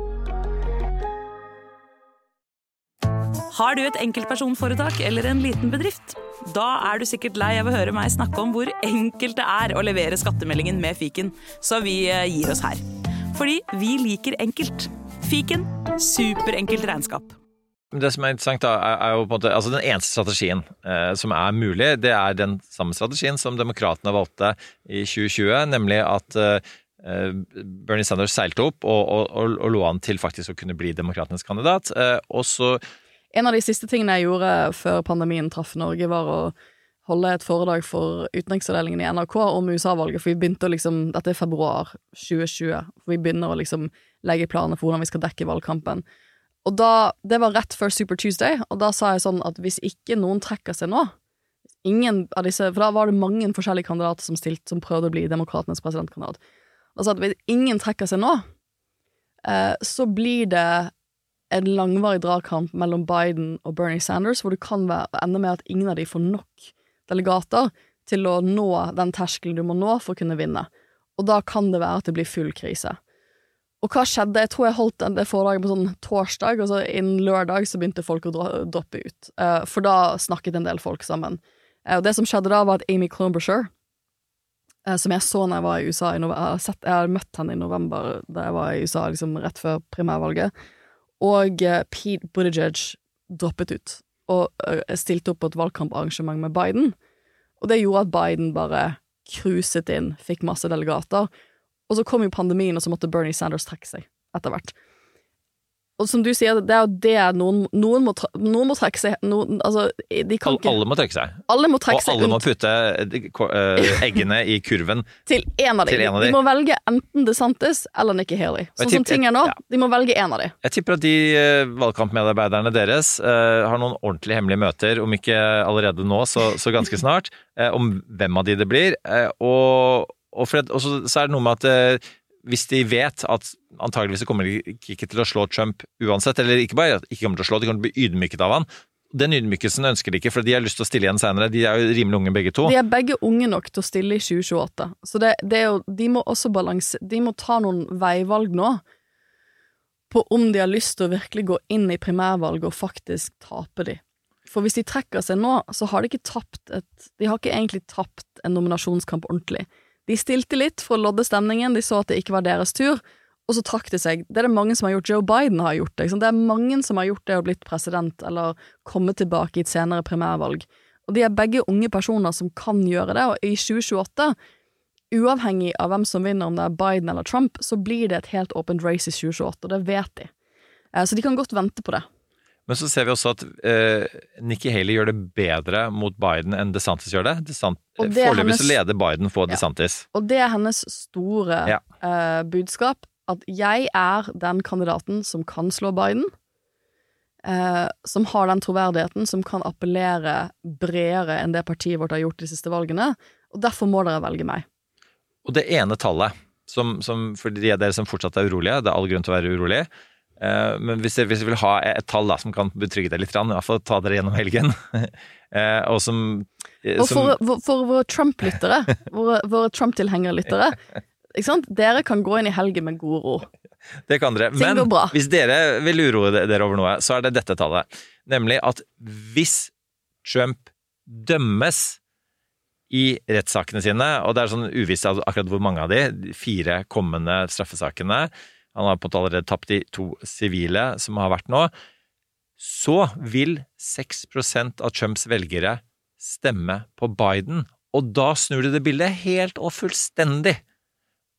Speaker 13: Har du et enkeltpersonforetak eller en liten bedrift? Da er du sikkert lei av å høre meg snakke om hvor enkelt det er å levere skattemeldingen med fiken, så vi eh, gir oss her. Fordi vi liker enkelt. Fiken superenkelt regnskap.
Speaker 12: Det som er interessant, da, er, jo på en måte altså Den eneste strategien eh, som er mulig, det er den samme strategien som demokratene valgte i 2020, nemlig at eh, Bernie Sanders seilte opp og, og, og, og lå an til faktisk å kunne bli demokratenes kandidat. Eh, og så
Speaker 11: en av de siste tingene jeg gjorde før pandemien traff Norge, var å holde et foredrag for utenriksavdelingen i NRK om USA-valget, for vi begynte å liksom Dette er februar 2020, for vi begynner å liksom legge planer for hvordan vi skal dekke valgkampen. Og da Det var rett før Super Tuesday, og da sa jeg sånn at hvis ikke noen trekker seg nå Ingen av disse For da var det mange forskjellige kandidater som stilte, som prøvde å bli demokratenes presidentkandidat. Sa at hvis ingen trekker seg nå, eh, så blir det en langvarig dragkamp mellom Biden og Bernie Sanders, hvor det kan være, ende med at ingen av de får nok delegater til å nå den terskelen du må nå for å kunne vinne. Og da kan det være at det blir full krise. Og hva skjedde? Jeg tror jeg holdt det foredraget på sånn torsdag, og så innen lørdag så begynte folk å droppe ut. Uh, for da snakket en del folk sammen. Uh, og det som skjedde da, var at Amy Klobuchar, uh, som jeg så når jeg var i USA i november, jeg har møtt henne i november da jeg var i USA liksom rett før primærvalget, og eh, Pete Buttigieg droppet ut og eh, stilte opp på et valgkamparrangement med Biden. Og det gjorde at Biden bare cruiset inn, fikk masse delegater. Og så kom jo pandemien, og så måtte Bernie Sanders trekke seg etter hvert. Og som du sier, det er jo det noen, noen, må, noen må trekke seg noen, altså, de kan
Speaker 12: ikke, Alle må trekke seg.
Speaker 11: Alle må trekke
Speaker 12: og alle må putte uh, eggene i kurven
Speaker 11: til en av dem. De. de må velge enten DeSantis eller Nikki Haley. Sånn som ting er nå, ja. de må velge en av dem.
Speaker 12: Jeg tipper at de uh, valgkampmedarbeiderne deres uh, har noen ordentlig hemmelige møter, om ikke allerede nå, så, så ganske snart, om hvem av de det blir. og, og, for, og så, så, er det noe med at hvis de vet at antageligvis kommer de ikke til å slå Trump uansett, eller ikke bare ikke kommer til å slå, de kommer til å bli ydmyket av han. Den ydmykelsen ønsker de ikke, for de har lyst til å stille igjen senere. De er jo rimelig unge begge to.
Speaker 11: De er begge unge nok til å stille i 2028, så det, det jo, de må også balanse De må ta noen veivalg nå på om de har lyst til å virkelig gå inn i primærvalget og faktisk tape de. For hvis de trekker seg nå, så har de ikke tapt et De har ikke egentlig tapt en nominasjonskamp ordentlig. De stilte litt for å lodde stemningen, de så at det ikke var deres tur, og så trakk de seg. Det er det mange som har gjort. Joe Biden har gjort det. Det er mange som har gjort det og blitt president, eller kommet tilbake i et senere primærvalg. Og de er begge unge personer som kan gjøre det, og i 2028 Uavhengig av hvem som vinner, om det er Biden eller Trump, så blir det et helt åpent race i 2028, og det vet de. Eh, så de kan godt vente på det.
Speaker 12: Men så ser vi også at eh, Nikki Haley gjør det bedre mot Biden enn DeSantis gjør det. DeSant Foreløpig så leder Biden DeSantis.
Speaker 11: Ja. Og det er hennes store ja. eh, budskap. At jeg er den kandidaten som kan slå Biden. Eh, som har den troverdigheten, som kan appellere bredere enn det partiet vårt har gjort de siste valgene. Og derfor må dere velge meg.
Speaker 12: Og det ene tallet, som, som, for de av dere som fortsatt er urolige, det er all grunn til å være urolig, eh, men hvis jeg, hvis jeg vil ha et tall da, som kan betrygge deg litt, i hvert fall ta dere gjennom helgen, eh, og som,
Speaker 11: som... og for, for, for våre Trump-lyttere, våre, våre Trump-tilhengerlyttere, dere kan gå inn i helgen med god ro.
Speaker 12: Det kan dere. Men hvis dere vil uroe dere over noe, så er det dette tallet. Nemlig at hvis Trump dømmes i rettssakene sine, og det er sånn uvisst akkurat hvor mange av de, de fire kommende straffesakene Han har på en måte allerede tapt de to sivile som har vært nå. Så vil 6% av Trumps velgere stemme på Biden, og da snur det det bildet helt og fullstendig.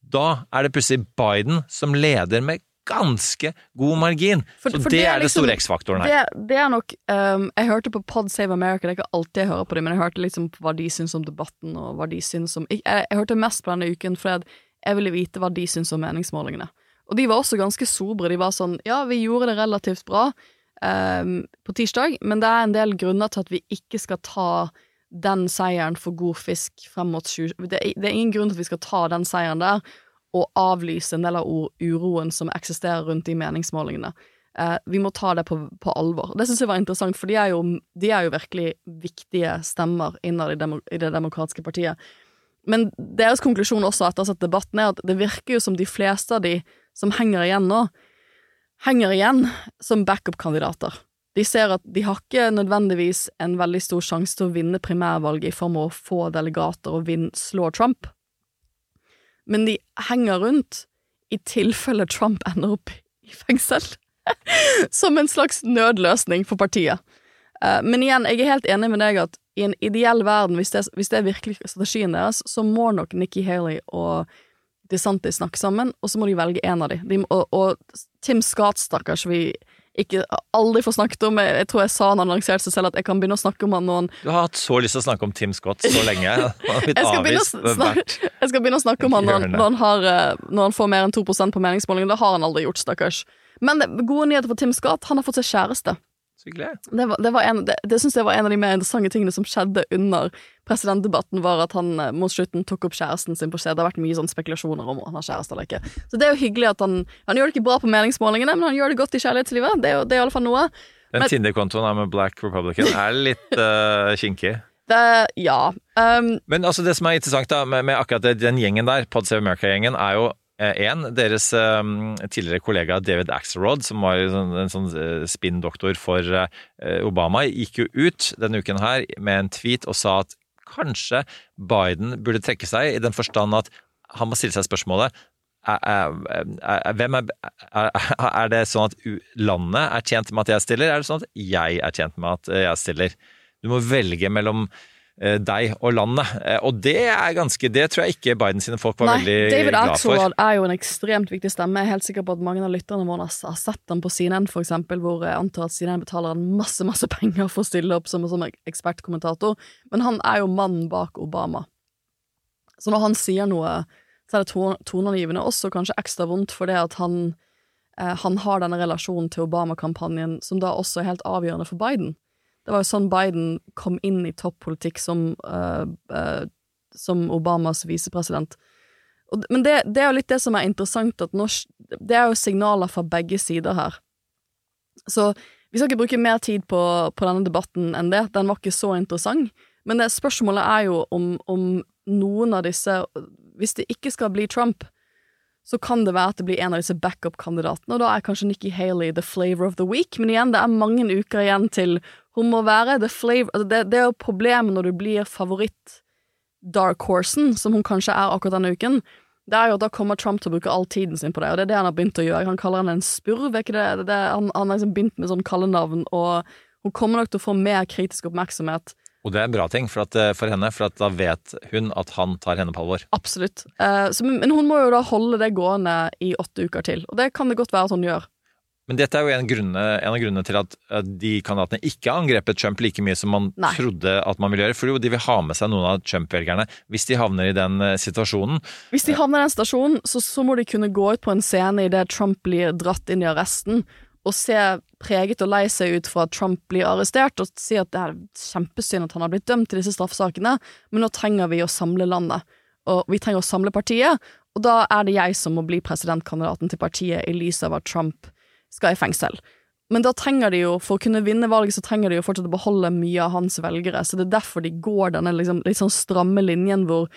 Speaker 12: Da er det plutselig Biden som leder med ganske god margin. For, så for det, det, er, liksom, det store X-faktoren
Speaker 11: her. Det, det, er nok um, Jeg hørte på Pod Save America, det er ikke alltid jeg hører på dem, men jeg hørte liksom hva de syns om debatten, og hva de syns om jeg, jeg, hørte mest på denne uken fordi jeg ville vite hva de syns om meningsmålingene. Og de var også ganske sobre. De var sånn Ja, vi gjorde det relativt bra um, på tirsdag, men det er en del grunner til at vi ikke skal ta den seieren for god fisk frem mot 20... Det er, det er ingen grunn til at vi skal ta den seieren der og avlyse en del av uroen som eksisterer rundt de meningsmålingene. Eh, vi må ta det på, på alvor. Det syns jeg var interessant, for de er, jo, de er jo virkelig viktige stemmer innad i, demo, i, det demokratiske partiet. Men deres konklusjon også etter å ha sett debatten, er at det virker jo som de fleste av de som henger igjen nå, henger igjen som backup-kandidater. De ser at de har ikke nødvendigvis en veldig stor sjanse til å vinne primærvalget i form av å få delegater og vinne, slå Trump men de henger rundt i tilfelle Trump ender opp i fengsel. Som en slags nødløsning for partiet. Eh, men igjen, jeg er helt enig med deg at i en ideell verden, hvis det, hvis det er virkelig strategien deres, så må nok Nikki Haley og DeSantis snakker sammen, og så må de velge én av dem. De, og, og, Tim Scott, stakkars, vi ikke aldri får snakket om. Jeg, jeg tror jeg sa han annonserte seg selv at jeg kan begynne å snakke om han noen
Speaker 12: Du har hatt så lyst til å snakke om Tim Scott så lenge. jeg,
Speaker 11: skal snakke, jeg skal begynne å snakke om han når, når, han har, eh, når, han får mer enn 2% på meningsmålingen. Det har han aldri gjort, stakkars. Men gode nyheter for Tim Scott. Han har fått seg kjæreste. Det, var, det, var en, det, det synes jeg var en av de mer interessante tingene som skjedde under presidentdebatten, var at han eh, mot slutten tok opp kjæresten sin på skje. Det har vært mye sånn spekulasjoner om han har kjæreste eller ikke. Så det er jo hyggelig at han Han gjør det ikke bra på meningsmålingene, men han gjør det godt i kjærlighetslivet. Det er det er i alle fall noe.
Speaker 12: Den Tinder-kontoen med Black Republican er litt uh, kinkig.
Speaker 11: Det, ja. Um,
Speaker 12: men altså det som er interessant da, med, med akkurat den gjengen der, Pod Save America-gjengen, er jo Eh, deres um, tidligere kollega David Axelrod, som var en, en sånn uh, spinndoktor for Obama, gikk jo ut denne uken her med en tweet og sa at kanskje Biden burde trekke seg, i den forstand at han må stille seg spørsmålet er, er, er, er, det sånn at landet er tjent med at jeg stiller, er det sånn at jeg er tjent med at jeg stiller? Du må velge mellom Eh, deg og landet. Eh, og det er ganske Det tror jeg ikke Biden sine folk var Nei, veldig
Speaker 11: David
Speaker 12: glad for. David
Speaker 11: Axelrod er jo en ekstremt viktig stemme. Jeg er helt sikker på at mange av lytterne våre har sett ham på CNN, for eksempel, hvor jeg antar at CNN betaler han masse, masse penger for å stille opp som, som ekspertkommentator. Men han er jo mannen bak Obama. Så når han sier noe, så er det toneangivende, også kanskje ekstra vondt fordi at han, eh, han har denne relasjonen til Obama-kampanjen, som da også er helt avgjørende for Biden. Det var jo sånn Biden kom inn i toppolitikk som, uh, uh, som Obamas visepresident. Men det, det, er jo litt det som er interessant, at norsk, det er jo signaler fra begge sider her. Så vi skal ikke bruke mer tid på, på denne debatten enn det, den var ikke så interessant. Men det spørsmålet er jo om, om noen av disse Hvis det ikke skal bli Trump, så kan det være at det blir en av disse backup-kandidatene, og da er kanskje Nikki Haley the flavor of the week. Men igjen, det er mange uker igjen til hun må være the flavor altså det, det, er jo problemet når du blir favoritt dark horsen, som hun kanskje er akkurat denne uken. Det er jo at Da kommer Trump til å bruke all tiden sin på det, og det er det han har begynt å gjøre. Han kaller henne en spurv, ikke det? det han, han har liksom begynt med sånn kallenavn, og hun kommer nok til å få mer kritisk oppmerksomhet
Speaker 12: og det er en bra ting for, at, eh, for henne, for da vet hun at han tar henne på alvor.
Speaker 11: Absolutt. Eh, så, men hun må jo da holde det gående i åtte uker til, og det kan det godt være at hun gjør.
Speaker 12: Men dette er jo en, grunne, en av grunnene til at de kandidatene ikke har angrepet Trump like mye som man Nei. trodde at man ville gjøre. For de vil ha med seg noen av Trump-velgerne hvis de havner i den eh, situasjonen.
Speaker 11: Hvis de havner i den situasjonen, så, så må de kunne gå ut på en scene idet Trump blir dratt inn i arresten og se preget og lei seg ut for at Trump blir arrestert, og si at det er kjempesynd at han har blitt dømt i disse straffesakene, men nå trenger vi å samle landet, og vi trenger å samle partiet, og da er det jeg som må bli presidentkandidaten til partiet i lys av at Trump skal i fengsel. Men da trenger de jo, for å kunne vinne valget, så trenger de jo fortsatt å beholde mye av hans velgere, så det er derfor de går denne liksom, litt sånn stramme linjen hvor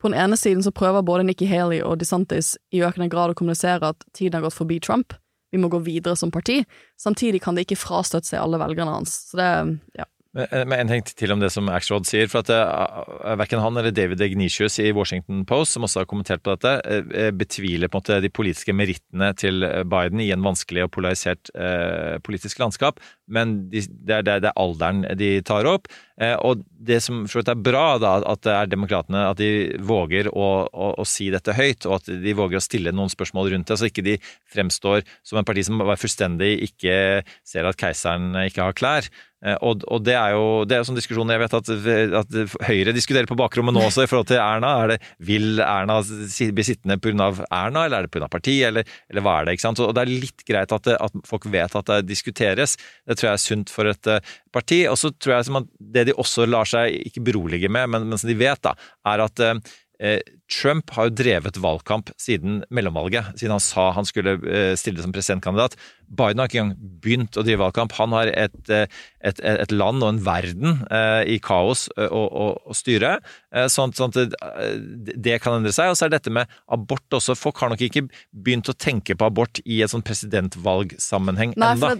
Speaker 11: på den ene siden så prøver både Nikki Haley og DeSantis i økende grad å kommunisere at tiden har gått forbi Trump, vi må gå videre som parti. Samtidig kan det ikke frastøtte seg alle velgerne hans. Så det, ja.
Speaker 12: Men en ting til om det som Axrod sier. for at uh, Verken han eller David Ignatius i Washington Post, som også har kommentert på dette, betviler på en måte de politiske merittene til Biden i en vanskelig og polarisert politisk landskap. Men de, det, er, er, alderen de tar opp. Og det som for er bra, da, at det er demokratene at de våger å, å, å, si dette høyt, og at de våger å stille noen spørsmål rundt det, så ikke de fremstår som en parti som fullstendig ikke ser at keiseren ikke har klær. Eh, og, og, det er jo det er sånn diskusjon jeg vet at, at, Høyre diskuterer på bakrommet nå også i forhold til Erna. Er det, vil Erna bli sittende pga. Erna, eller er det pga. partiet, eller, eller, hva er det? ikke sant? Og det er litt greit at, det, at, folk vet at det diskuteres. Det tror jeg er sunt for et eh, parti. Og så tror jeg at det de også lar seg ikke berolige med, men, men som de vet, da, er at Eh, Trump har jo drevet valgkamp siden mellomvalget, siden han sa han skulle eh, stille som presidentkandidat. Biden har ikke engang begynt å drive valgkamp. Han har et, eh, et, et land og en verden i kaos å, å, å styre. Sånn, sånn at det kan endre seg. Og så er dette med abort også. Folk har nok ikke begynt å tenke på abort i et sånn presidentvalgsammenheng ennå.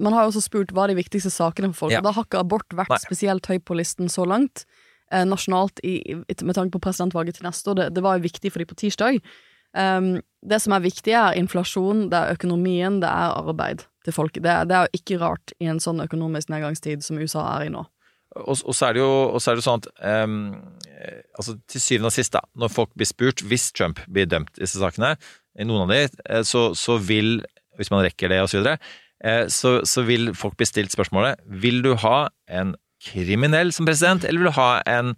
Speaker 11: Man har jo også spurt hva er de viktigste sakene for folk, ja. og da har ikke abort vært Nei. spesielt høy på listen så langt eh, nasjonalt i, med tanke på presidentvalget til neste år. Det, det var jo viktig for de på tirsdag. Um, det som er viktig, er inflasjon, det er økonomien, det er arbeid til folk. Det, det er jo ikke rart i en sånn økonomisk nedgangstid som USA er i nå.
Speaker 12: Og, og, så er det jo er det sånn at um, altså til syvende og sist, da, når folk blir spurt, hvis Trump blir dømt i disse sakene, i noen av de, eh, så, så vil, hvis man rekker det og så videre, eh, så, så vil folk bli stilt spørsmålet vil du ha en kriminell som president, eller vil du ha en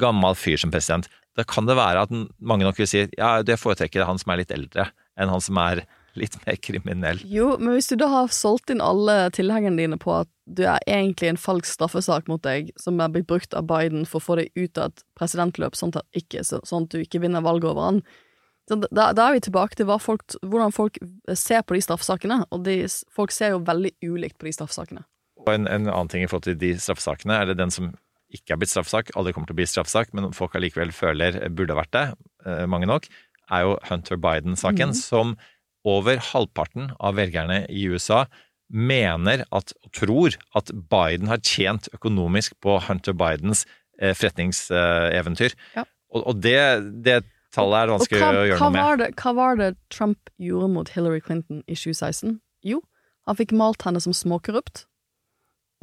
Speaker 12: gammel fyr som president? Da kan det være at mange nok vil si ja, det foretrekker han som er litt eldre, enn han som er litt mer kriminell.
Speaker 11: Jo, men hvis du da har solgt inn alle tilhengerne dine på at du er egentlig en falsk straffesak mot deg, som er blitt brukt av Biden for å få deg ut av et presidentløp, sånn at, ikke, sånn at du ikke vinner valget over han, da, da, er vi tilbake til folk, hvordan folk ser på de straffesakene, og de, folk ser jo veldig ulikt på de straffesakene.
Speaker 12: Og en, en, annen ting i forhold til de straffesakene, er det den som ikke er blitt straffesak, aldri kommer til å bli straffesak, men folk allikevel føler burde ha vært det, eh, mange nok, er jo Hunter Biden-saken, mm. som over halvparten av velgerne i USA mener at, og tror at Biden har tjent økonomisk på Hunter Bidens eh, forretningseventyr. Ja. Og, og det, det, tallet er vanskelig hva, å gjøre noe
Speaker 11: med. Det, hva var det Trump gjorde mot Hillary Clinton i 2016? Jo, han fikk malt henne som småkorrupt.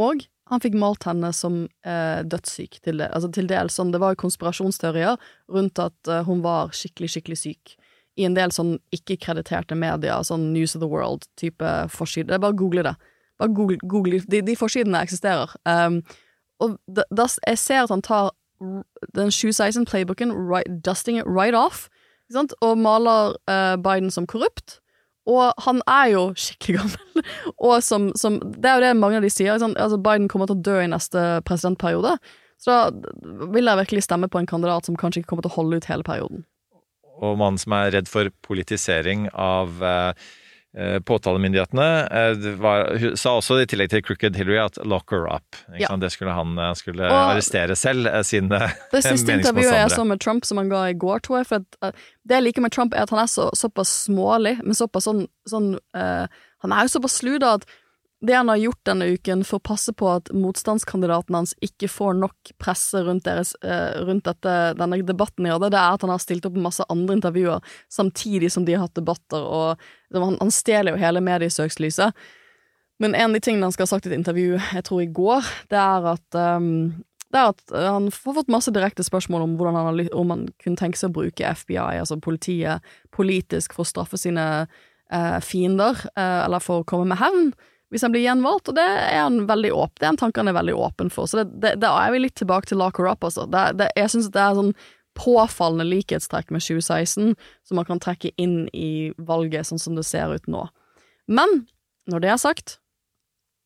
Speaker 11: Og han fikk malt henne som eh, dødssyk, til, det. altså, til dels. Sånn, det var jo konspirasjonsteorier rundt at eh, hun var skikkelig, skikkelig syk. I en del sånn ikke-krediterte medier, sånn News of the World-type forsider. Er bare google det. Bare google, google de, de, forsidene eksisterer. Um, og da, da, jeg ser at han tar den 2016-playbooken, right, dusting it right off, og maler uh, Biden som korrupt. Og han er jo skikkelig gammel. Og som, som, Det er jo det mange av de sier. Sånn, altså Biden kommer til å dø i neste presidentperiode. Så da vil jeg virkelig stemme på en kandidat som kanskje ikke kommer til å holde ut hele perioden.
Speaker 12: Og mannen som er redd for politisering av eh, påtalemyndighetene eh, var, sa også i tillegg til Crooked Hillary at 'lock her up'.
Speaker 11: Ja.
Speaker 12: Det skulle han han skulle
Speaker 11: Og-
Speaker 12: arrestere selv, sine meningsmotstandere.
Speaker 11: Det siste intervjuet jeg så med Trump, som han ga i går, tror jeg. For at, eh, det jeg liker med Trump, er at han er så, såpass smålig, men såpass sånn, sånn uh, Han er jo såpass slu, da, at det han har gjort denne uken for å passe på at motstandskandidaten hans ikke får nok presse rundt, deres, eh, rundt dette, denne debatten de hadde, det er at han har stilt opp masse andre intervjuer samtidig som de har hatt debatter, og han, han stjeler jo hele mediesøkslyset. Men en av de tingene han skal ha sagt i et intervju, jeg tror i går, det er at um, det er at eh, han har fått masse direkte spørsmål om hvordan han, har, om han kunne tenke seg å bruke FBI, altså politiet, politisk for å straffe sine eh, fiender, eh, eller for å komme med hevn, hvis han blir gjenvalgt, og det er han veldig åpen, det er en tanke han er veldig åpen for. Så det, det, da er vi litt tilbake til lock her up, altså. Det, det, jeg synes det er sånn påfallende likhetstrekk med 2016 som man kan trekke inn i valget sånn som det ser ut nå. Men når det er sagt,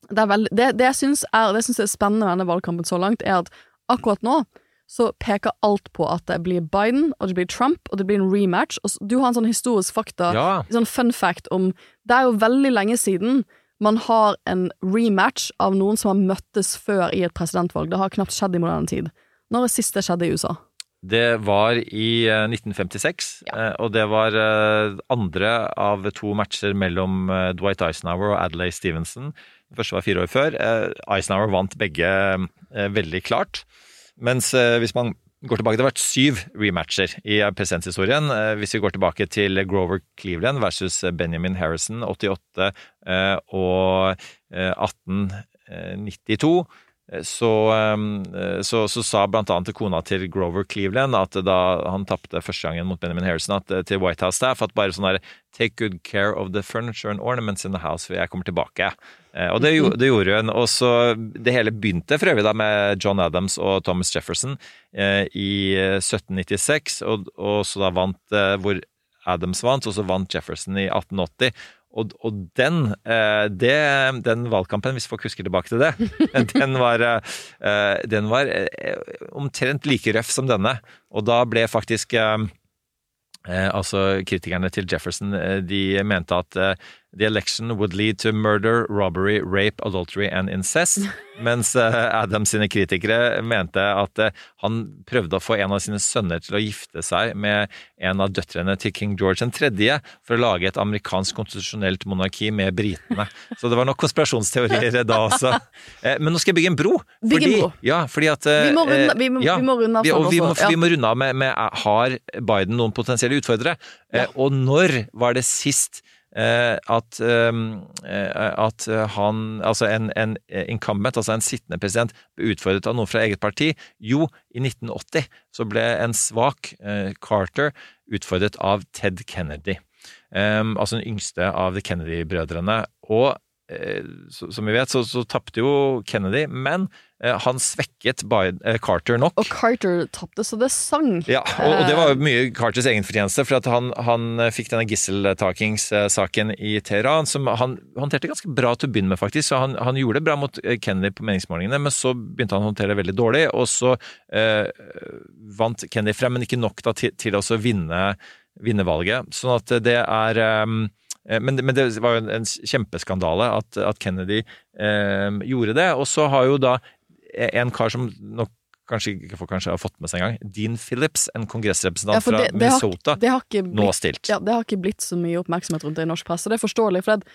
Speaker 11: det, er veldig, det, det jeg syns er, er spennende med denne valgkampen så langt, er at akkurat nå så peker alt på at det blir Biden, og det blir Trump, og det blir en rematch. Og du har en sånn historisk fakta,
Speaker 12: Ja.
Speaker 11: sånn fun fact om Det er jo veldig lenge siden man har en rematch av noen som har møttes før i et presidentvalg. Det har knapt skjedd i moderne tid. Når er siste det skjedde i USA?
Speaker 12: Det var i eh, 1956, ja. og det var eh, andre av to matcher mellom eh, Dwight Eisenhower og Adlai Stevenson. Den første var fire år før. Eh, Eisenhower vant begge eh, veldig klart. Mens eh, hvis man går tilbake, det har vært syv rematcher i eh, presidenthistorien. Eh, Hvis vi går tilbake til Grover Cleveland versus Benjamin Harrison 88 eh, og eh, 1892 så, eh, så, så sa annet kona til Grover Cleveland at da han tapte første gangen mot Benjamin Harrison at, eh, til White House staff at bare sånn der Take good care of the furniture and ornaments in the house, for jeg kommer tilbake. Eh, Og det, det gjorde hun. Og så Det hele begynte for øvrig da med John Adams og Thomas Jefferson i eh, 1796, og, og så da vant hvor Adams vant, og så vant Jefferson i 1880. Og, og den, eh, det, den valgkampen, hvis folk husker tilbake til det, den var, eh, den var eh, omtrent like røff som denne. Og da ble faktisk altså Kritikerne til Jefferson de mente at the election would lead to murder, robbery, rape, adultery and incest. Mens eh, Adams sine kritikere mente at eh, han prøvde å få en av sine sønner til å gifte seg med en av døtrene til king George 3. for å lage et amerikansk konstitusjonelt monarki med britene. Så det var nok konspirasjonsteorier da også. Eh, men nå skal jeg bygge en bro.
Speaker 11: Bygge en bro.
Speaker 12: Ja, fordi at
Speaker 11: Vi må runde- vi må-
Speaker 12: ja,
Speaker 11: vi må runde av sånn
Speaker 12: vi må,
Speaker 11: ja.
Speaker 12: vi må runde av med, med Har Biden noen potensielle utfordrere? Og når var det sist at, um, eh, at eh, han, altså en, en incumbent, altså en sittende president, ble utfordret av noen fra eget parti? Jo, i 1980 så ble en svak eh, Carter utfordret av Ted Kennedy. Altså den yngste av de Kennedy-brødrene. Og eh, som vi vet, så, så tapte jo Kennedy, men eh, han svekket Biden, eh, Carter nok.
Speaker 11: Og Carter tapte, så det sang.
Speaker 12: Ja, og, og det var jo mye Carters egen fortjeneste, for han, han eh, fikk denne gisseltakingssaken i Teheran, som han håndterte ganske bra til å begynne med, faktisk. Så han, han gjorde det bra mot eh, Kennedy på meningsmålingene, men så begynte han å håndtere det veldig dårlig, og så eh, vant Kennedy frem, men ikke nok da, til, til å vinne, vinne valget. Sånn at det er eh, men, men det var jo en, en kjempeskandale at, at Kennedy eh, gjorde det. Og så har jo da en kar som nok kanskje ikke folk kanskje har fått med seg engang, Dean Phillips, en kongressrepresentant
Speaker 11: Ja, det,
Speaker 12: fra
Speaker 11: Minnesota, det har- det har blitt,
Speaker 12: nå stilt.
Speaker 11: Ja, det har ikke blitt så mye oppmerksomhet rundt det i norsk presse. Det er forståelig, for det,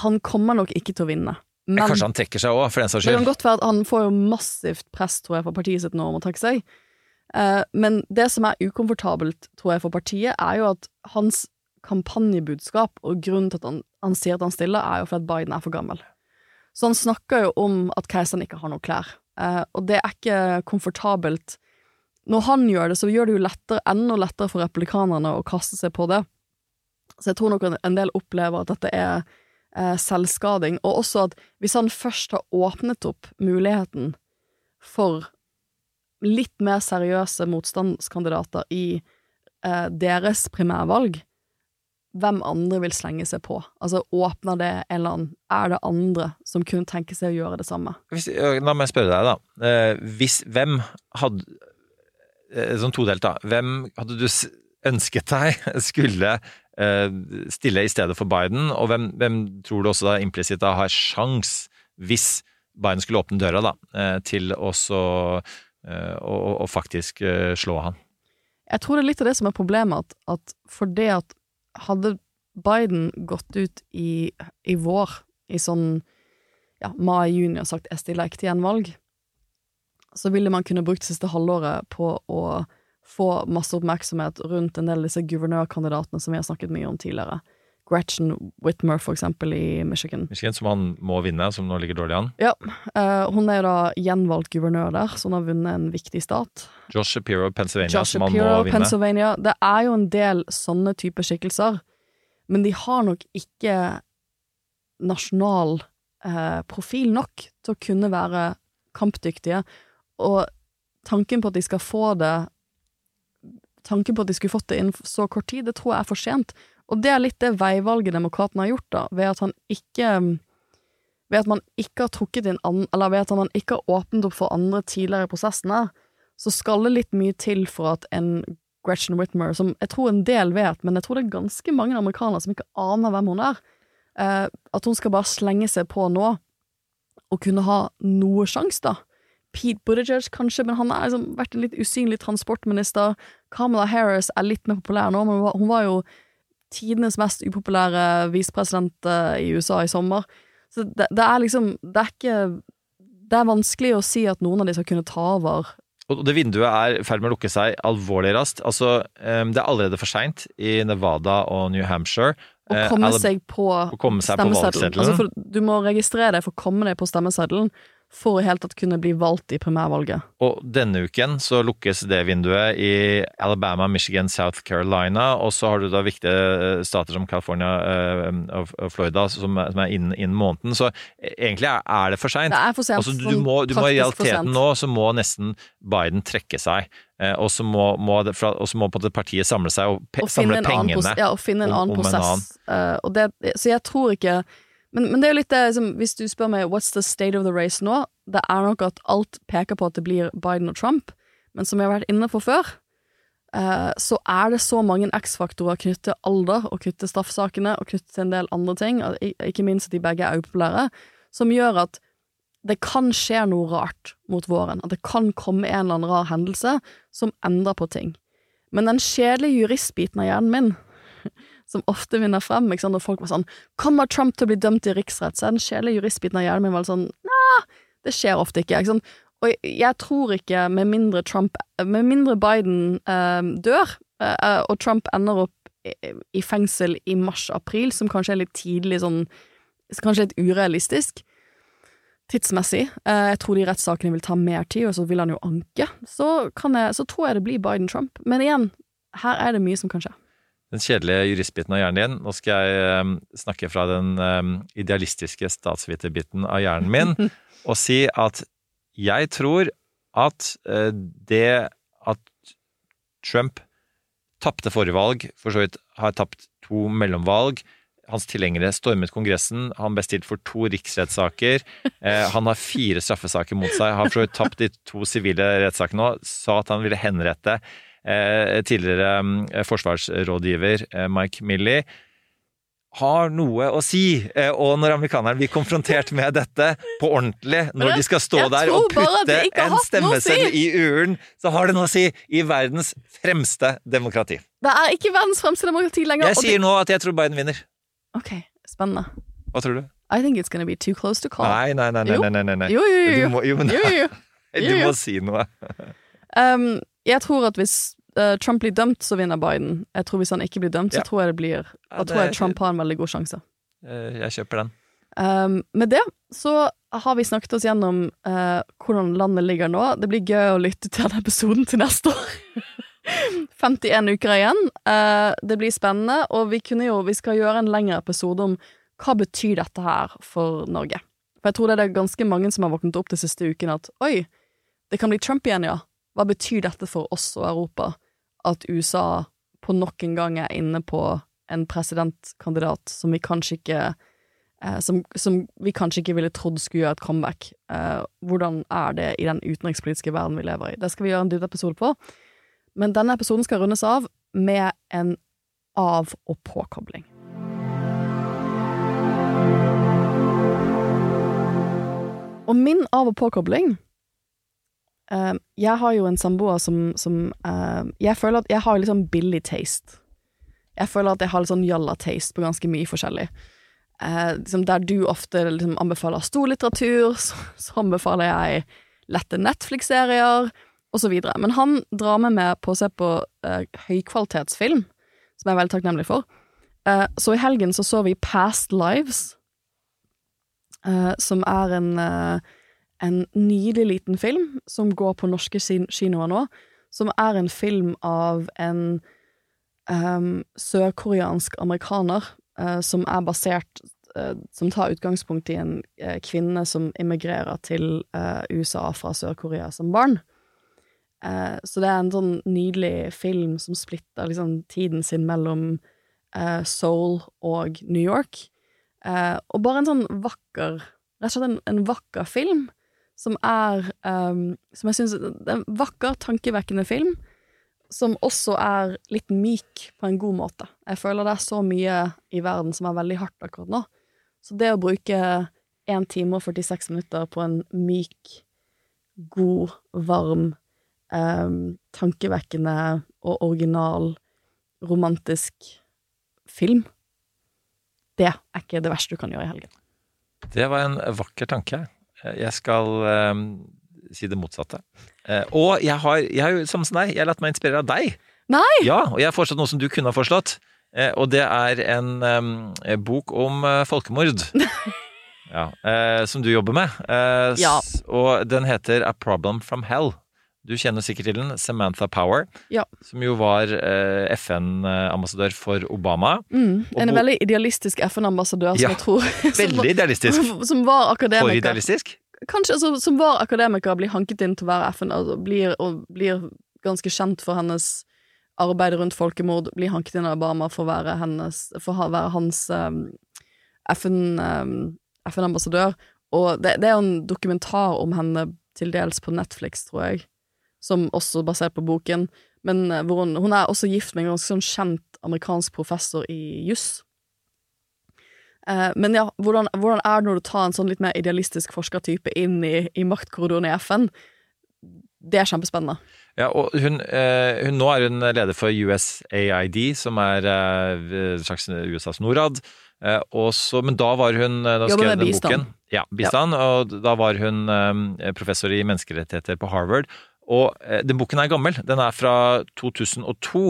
Speaker 11: han kommer nok ikke til å vinne.
Speaker 12: Men, kanskje han trekker seg òg, for den saks
Speaker 11: Det kan godt være at han får jo massivt press, tror jeg, fra partiet sitt nå om å trekke seg. Eh, men det som er ukomfortabelt, tror jeg, for partiet, er jo at hans kampanjebudskap, og grunnen til at han, han sier at han stiller, er jo fordi Biden er for gammel. Så han snakker jo om at keiseren ikke har noen klær, eh, og det er ikke komfortabelt. Når han gjør det, så gjør det jo lettere, enda lettere for replikanerne å kaste seg på det. Så jeg tror nok en del opplever at dette er eh, selvskading, og også at hvis han først har åpnet opp muligheten for litt mer seriøse motstandskandidater i eh, deres primærvalg, hvem andre vil slenge seg på? Altså, åpner det en eller annen Er det andre som kunne tenke seg å gjøre det samme?
Speaker 12: Hvis, la meg spørre deg, da. Eh, Hvis, hvem hadde eh, Sånn todelt, da. Hvem hadde du ønsket deg skulle eh, stille i stedet for Biden, og hvem, hvem tror du også da implisitt har sjans, hvis Biden skulle åpne døra, da, til også å, faktisk slå han?
Speaker 11: Jeg tror det er litt av det som er problemet, at, at for det at hadde Biden gått ut i, i vår, i sånn ja, mai-juni, og sagt jeg stiller ikke til gjenvalg, så ville man kunne brukt siste halvåret på å få masse oppmerksomhet rundt en del av disse guvernørkandidatene som vi har snakket mye om tidligere. Gretchen Whitmer, for eksempel, i Michigan.
Speaker 12: Michigan, Som han må vinne, som nå ligger dårlig an?
Speaker 11: Ja. Uh, hun er jo da gjenvalgt guvernør der, så hun har vunnet en viktig stat.
Speaker 12: Josh Shapiro, Pennsylvania,
Speaker 11: Josh
Speaker 12: som han
Speaker 11: Shapiro,
Speaker 12: må vinne.
Speaker 11: Pennsylvania. Det er jo en del sånne typer skikkelser, men de har nok ikke nasjonal uh, profil nok til å kunne være kampdyktige. Og tanken på at de skal få det Tanken på at de skulle fått det innen så kort tid, det tror jeg er for sent. Og det er litt det veivalget demokratene har gjort, da, ved at han ikke Ved at man ikke har trukket inn an, Eller ved at man ikke har åpnet opp for andre tidligere i prosessene, så skal det litt mye til for at en Gretchen Whitmer, som jeg tror en del vet, men jeg tror det er ganske mange amerikanere som ikke aner hvem hun er, eh, at hun skal bare slenge seg på nå og kunne ha noe sjanse, da. Pete Buttigieg, kanskje, men han har liksom vært en litt usynlig transportminister. Kamala Harris er litt mer populær nå, men hun var jo tidenes mest upopulære visepresident i USA i sommer. Så det, det, er liksom Det er ikke Det er vanskelig å si at noen av de skal kunne ta over.
Speaker 12: Og det vinduet er i ferd med å lukke seg alvorlig raskt. Altså, det er allerede for seint i Nevada og New Hampshire.
Speaker 11: Å komme seg på
Speaker 12: stemmeseddelen.
Speaker 11: Altså du må registrere deg for å komme deg på stemmeseddelen for å helt tatt kunne bli valgt i primærvalget.
Speaker 12: Og denne uken så lukkes det vinduet i Alabama, Michigan, South Carolina, og så har du da viktige stater som California og Florida som er innen, innen måneden. Så egentlig er det for seint.
Speaker 11: Det er for sent.
Speaker 12: Altså, du må, du må i realiteten nå så må nesten Biden trekke seg. Og så må, må, må partiet samle seg og, pe,
Speaker 11: og
Speaker 12: samle pengene.
Speaker 11: Ja, og finne en annen om, om prosess. En annen. Uh, det, så jeg tror ikke men, men, det er litt det, som hvis du spør meg what's the state of the race nå, det er nok at alt peker på at det blir Biden og Trump, men som vi har vært inne på før, eh, så er det så mange X-faktorer knyttet til alder, og knyttet til straffesakene, og knyttet til en del andre ting, ikke minst at de begge er upopulære, som gjør at det kan skje noe rart mot våren, at det kan komme en eller annen rar hendelse som endrer på ting. Men den kjedelige juristbiten av hjernen min som ofte vinner frem. Ikke sant? Og folk var sånn 'Kommer Trump til å bli dømt i riksrett?' Så den kjedelige juristbiten av hjernen min var sånn Nei, det skjer ofte ikke. ikke sant? Og jeg tror ikke, med mindre Trump Med mindre Biden eh, dør, eh, og Trump ender opp i fengsel i mars-april, som kanskje er litt tidlig sånn Kanskje litt urealistisk tidsmessig. Eh, jeg tror de rettssakene vil ta mer tid, og så vil han jo anke. Så, jeg, så tror jeg det blir Biden-Trump. Men igjen, her er det mye som kan skje
Speaker 12: den kjedelige juristbiten av hjernen din. Nå skal jeg um, snakke fra den um, idealistiske statsviterbiten av hjernen min og si at jeg tror at uh, det at Trump tapte forrige valg, for så vidt har tapt to mellomvalg hans tilhengere stormet Kongressen. Han ble stilt for to riksrettssaker. Eh, han har fire straffesaker mot seg. Har for så vidt tapt de to sivile rettssakene nå. Sa at han ville henrette Eh, tidligere eh, forsvarsrådgiver eh, Mike Milley, har noe å si. Og når amerikanerne blir konfrontert med dette på ordentlig, når de skal stå der og putte en stemmeseddel i uren, så har det noe å si i verdens fremste demokrati.
Speaker 11: Det er ikke verdens fremste demokrati lenger.
Speaker 12: Jeg sier nå at jeg tror Biden vinner.
Speaker 11: Ok, spennende.
Speaker 12: Hva tror du?
Speaker 11: I think it's gonna be too close to call.
Speaker 12: Nei, nei, nei. nei, nei, nei, nei.
Speaker 11: Jo, jo, jo.
Speaker 12: Du må, jo, men,
Speaker 11: jo, jo.
Speaker 12: du må si noe.
Speaker 11: um, jeg tror at hvis uh, Trump blir dømt, så vinner Biden. Jeg tror Hvis han ikke blir dømt, så
Speaker 12: Ja.
Speaker 11: tror jeg det blir Da
Speaker 12: Ja,
Speaker 11: tror jeg Trump har en veldig god sjanse.
Speaker 12: Eh, Jeg kjøper den.
Speaker 11: Um, med det så har vi snakket oss gjennom uh, hvordan landet ligger nå. Det blir gøy å lytte til den episoden til neste år. 51 uker igjen. Uh, det blir spennende, og vi jo Vi skal gjøre en lengre episode om hva betyr dette her for Norge. For jeg tror det er ganske mange som har våknet opp de siste ukene at oi, det kan bli Trump igjen, ja. Hva betyr dette for oss og Europa? At USA på nok en gang er inne på en presidentkandidat som vi kanskje ikke eh, som, som, vi kanskje ikke ville trodd skulle gjøre et comeback. Eh, hvordan er det i den utenrikspolitiske verden vi lever i? Det skal vi gjøre en dybdeepisode på. Men denne episoden skal rundes av med en av- og påkobling. Og min av- og påkobling eh, Jeg har jo en samboer som, som uh, Jeg føler at jeg har litt sånn billig taste. Jeg føler at jeg har litt sånn jalla-taste på ganske mye forskjellig. Uh, liksom der du ofte liksom anbefaler storlitteratur, så, så anbefaler jeg lette Netflix-serier osv. Men han drar meg med på å se på eh, høykvalitetsfilm, som jeg er veldig takknemlig for. Eh, så i helgen så så vi Past Lives, som er en, en nydelig liten film som går på norske kinoer nå. Som er en film av en um, sørkoreansk amerikaner uh, som er basert uh, Som tar utgangspunkt i en uh, kvinne som immigrerer til USA fra Sør-Korea som barn. Så det er en sånn nydelig film som splitter liksom tiden sin mellom Seoul og New York. Og bare en sånn vakker Rett og slett en, en vakker film som er um, Som jeg syns er en vakker, tankevekkende film som også er litt myk på en god måte. Jeg føler det er så mye i verden som er veldig hardt akkurat nå. Så det å bruke 1 time og 46 minutter på en myk, god, varm, um, tankevekkende og original, romantisk film, det er ikke det verste du kan gjøre i helgen.
Speaker 12: Det var en vakker tanke. Jeg skal um, si det motsatte. Uh, og jeg har, jeg har jo, som deg, jeg har latt meg inspirere av deg.
Speaker 11: Nei!
Speaker 12: Ja, og jeg har foreslått noe som du kunne ha foreslått. Uh, og det er en um, bok om uh, folkemord. ja, eh, som du jobber med. Eh,
Speaker 11: Ja.
Speaker 12: Og den heter A Problem from Hell. Du kjenner sikkert til den. Samantha Power.
Speaker 11: Ja.
Speaker 12: Som jo var eh, FN-ambassadør for Obama.
Speaker 11: Mm, en veldig idealistisk FN-ambassadør som
Speaker 12: Ja,
Speaker 11: jeg tror
Speaker 12: veldig idealistisk.
Speaker 11: Som var akademiker.
Speaker 12: For idealistisk.
Speaker 11: Kanskje altså, som var akademiker, blir hanket inn til å være FN, altså, blir, og blir ganske kjent for hennes arbeid rundt folkemord, blir hanket inn av Obama for å være, hennes, for å være hans um, FN, um, FN-ambassadør. Og det, det er jo en dokumentar om henne til dels på Netflix, tror jeg, som også er basert på boken, men eh, hvor hun, hun er også gift med en ganske sånn kjent amerikansk professor i juss. Eh, men ja, hvordan, hvordan er det når du tar en sånn litt mer idealistisk forskertype inn i, i maktkorridoren i FN? Det er kjempespennende.
Speaker 12: Ja, og hun, eh, hun, nå er hun leder for USAID, som er eh, slags USAs Norad. Eh, og men da var hun Da skrev den
Speaker 11: bistand.
Speaker 12: boken. Ja, bistand. Og da var hun professor i menneskerettigheter på Harvard. Og eh, den boken er gammel. Den er fra 2002.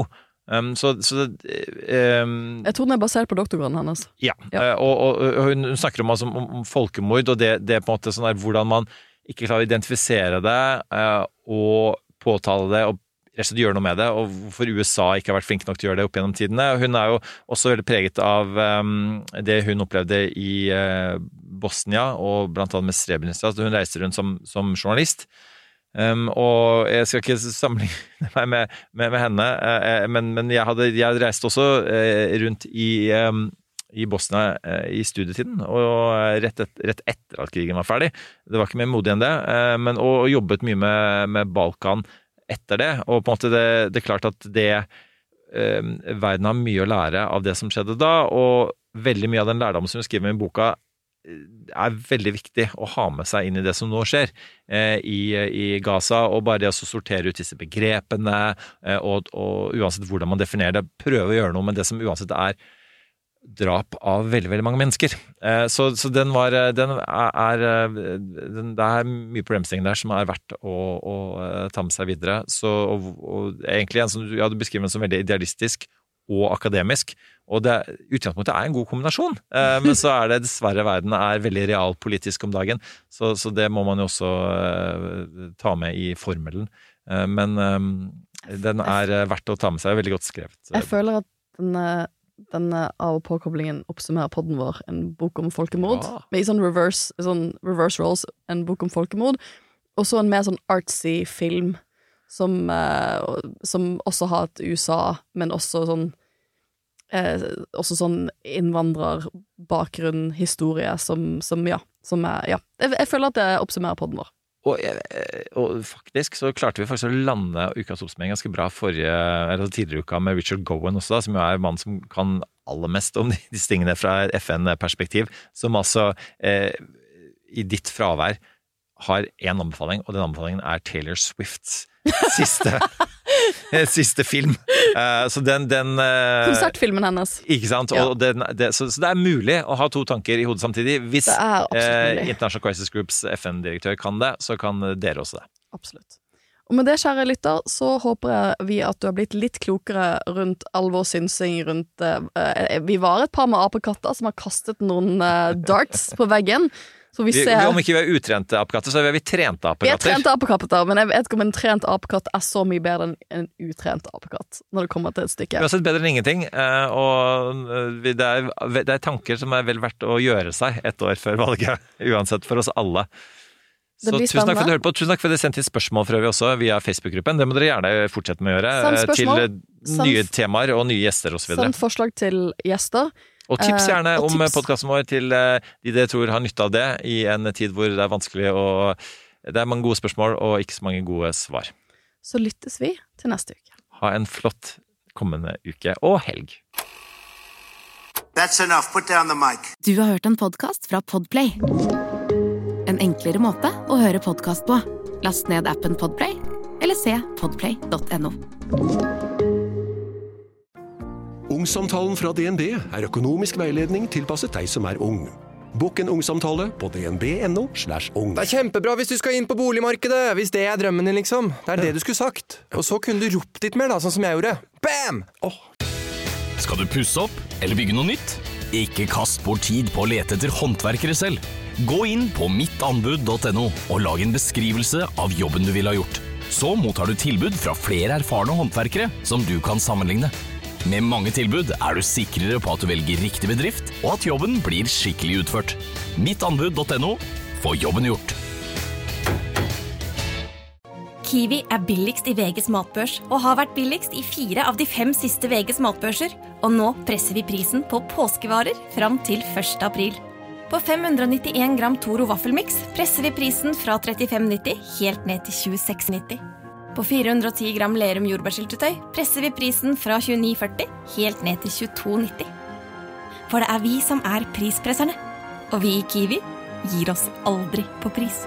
Speaker 12: Um, så, så eh, um,
Speaker 11: Jeg tror den er basert på doktorgraden hennes.
Speaker 12: ja, ja. og, og, og hun snakker om, altså, om, folkemord, og det, det på en måte sånn der hvordan man ikke klarer å identifisere det uh, og påtale det og rett og gjøre noe med det, og hvorfor USA ikke har vært flinke nok til å gjøre det opp gjennom tidene. Hun er jo også veldig preget av um, det hun opplevde i uh, Bosnia, og blant annet med Srebrenica. Så hun reiste rundt som, som journalist. Um, og jeg skal ikke sammenligne meg med, med, med henne, uh, men, men jeg hadde jeg reiste også uh, rundt i, um, i Bosnia uh, i studietiden, og rett, et, rett etter at krigen var ferdig. Det var ikke mer modig enn det, men, og, og jobbet mye med, med Balkan etter det. Og på en måte det, det er klart at det Verden har mye å lære av det som skjedde da, og veldig mye av den lærdommen som hun skriver i boka, er veldig viktig å ha med seg inn i det som nå skjer eh, i, i Gaza. Og bare det å sortere ut disse begrepene, eh, og, og uansett hvordan man definerer det, prøve å gjøre noe med det som uansett er drap av veldig veldig mange mennesker. Eh, så, så den var den er, er den, Det er mye problemstillinger der som er verdt å, å eh, ta med seg videre. Så, og, og egentlig en som ja, du beskriver den som veldig idealistisk og akademisk. Og det, utgangspunktet er en god kombinasjon, eh, men så er det dessverre verden er veldig realpolitisk om dagen. Så, så det må man jo også eh, ta med i formelen. Eh, men den er verdt å ta med seg. Veldig godt skrevet.
Speaker 11: Jeg føler at denne, denne av- og påkoblingen oppsummerer podden vår, en bok om folkemord.
Speaker 12: Ja.
Speaker 11: Med i sånn reverse, sånn reverse roles, en bok om folkemord. Og så en mer sånn artsy film som, som også har et USA, men også sånn eh, Også sånn innvandrerbakgrunn, historie, som, som ja. Som er, ja. Jeg, jeg føler at det oppsummerer podden vår.
Speaker 12: Og, eh, og, faktisk så klarte vi faktisk å lande ukas oppsummering ganske bra forrige, eller tidligere uka med Richard Gowan også, da, som jo er mannen som kan aller mest om disse tingene fra et FN-perspektiv. Som altså, eh, i ditt fravær, har én anbefaling, og den anbefalingen er Taylor Swifts siste, siste film. Uh, så den, den uh,
Speaker 11: Konsertfilmen hennes.
Speaker 12: Ikke sant. Ja. Den, det, så, så, det er mulig å ha to tanker i hodet samtidig. Hvis uh, International Crisis Groups FN-direktør kan det, så kan dere også det.
Speaker 11: Absolutt. Og med det, kjære lytter, så håper vi at du har blitt litt klokere rundt all vår synsing rundt Vi var et par med apekatter som har kastet noen darts på veggen.
Speaker 12: Vi om ikke vi er utrente apekatter, så er vi trente apekatter.
Speaker 11: Vi er trente apekatter, men jeg vet ikke om en trent apekatt er så mye bedre enn en utrent apekatt. Når det kommer til et stykke.
Speaker 12: Uansett bedre enn ingenting. Eh, og eh, det er, det er tanker som er vel verdt å gjøre seg et år før valget. Uansett, for oss alle. Så tusen takk for at du hørte på. Tusen takk for at dere sendte inn spørsmål for øvrig også via Facebook-gruppen. Det må dere gjerne fortsette med å gjøre. Til nye temaer og nye gjester osv.
Speaker 11: Send forslag til gjester.
Speaker 12: Og tips eh, gjerne uh, og om podkasten vår til uh, de dere tror har nytte av det i en tid hvor det er vanskelig og Det er mange gode spørsmål og ikke så mange gode svar.
Speaker 11: Så lyttes vi til neste uke.
Speaker 12: Ha en flott kommende uke og helg.
Speaker 14: Du har hørt en podkast fra Podplay. En enklere måte å høre podkast på. Last ned appen Podplay eller se podplay.no.
Speaker 15: Ungsamtalen fra DNB er økonomisk veiledning tilpasset deg som er ung. Bokk en ungsamtale på dnb.no. slash ung.
Speaker 10: Det er kjempebra hvis du skal inn på boligmarkedet! Hvis det er drømmen din, liksom. Det er det du skulle sagt. Og så kunne du ropt litt mer, da, sånn som jeg gjorde. Bam! Oh.
Speaker 16: Skal du pusse opp eller bygge noe nytt? Ikke kast bort tid på å lete etter håndverkere selv. Gå inn på mittanbud.no og lag en beskrivelse av jobben du ville ha gjort. Så mottar du tilbud fra flere erfarne håndverkere som du kan sammenligne. Med mange tilbud er du sikrere på at du velger riktig bedrift, og at jobben blir skikkelig utført. Mittanbud.no få jobben gjort.
Speaker 17: Kiwi er billigst i VGs matbørs og har vært billigst i fire av de fem siste VGs matbørser. Og nå presser vi prisen på påskevarer fram til 1. april. På 591 gram Toro vaffelmiks presser vi prisen fra 35,90 helt ned til 26,90. På 410 gram Lerum jordbærsyltetøy presser vi prisen fra 29,40 helt ned til 22,90. For det er vi som er prispresserne. Og vi i Kiwi gir oss aldri på pris.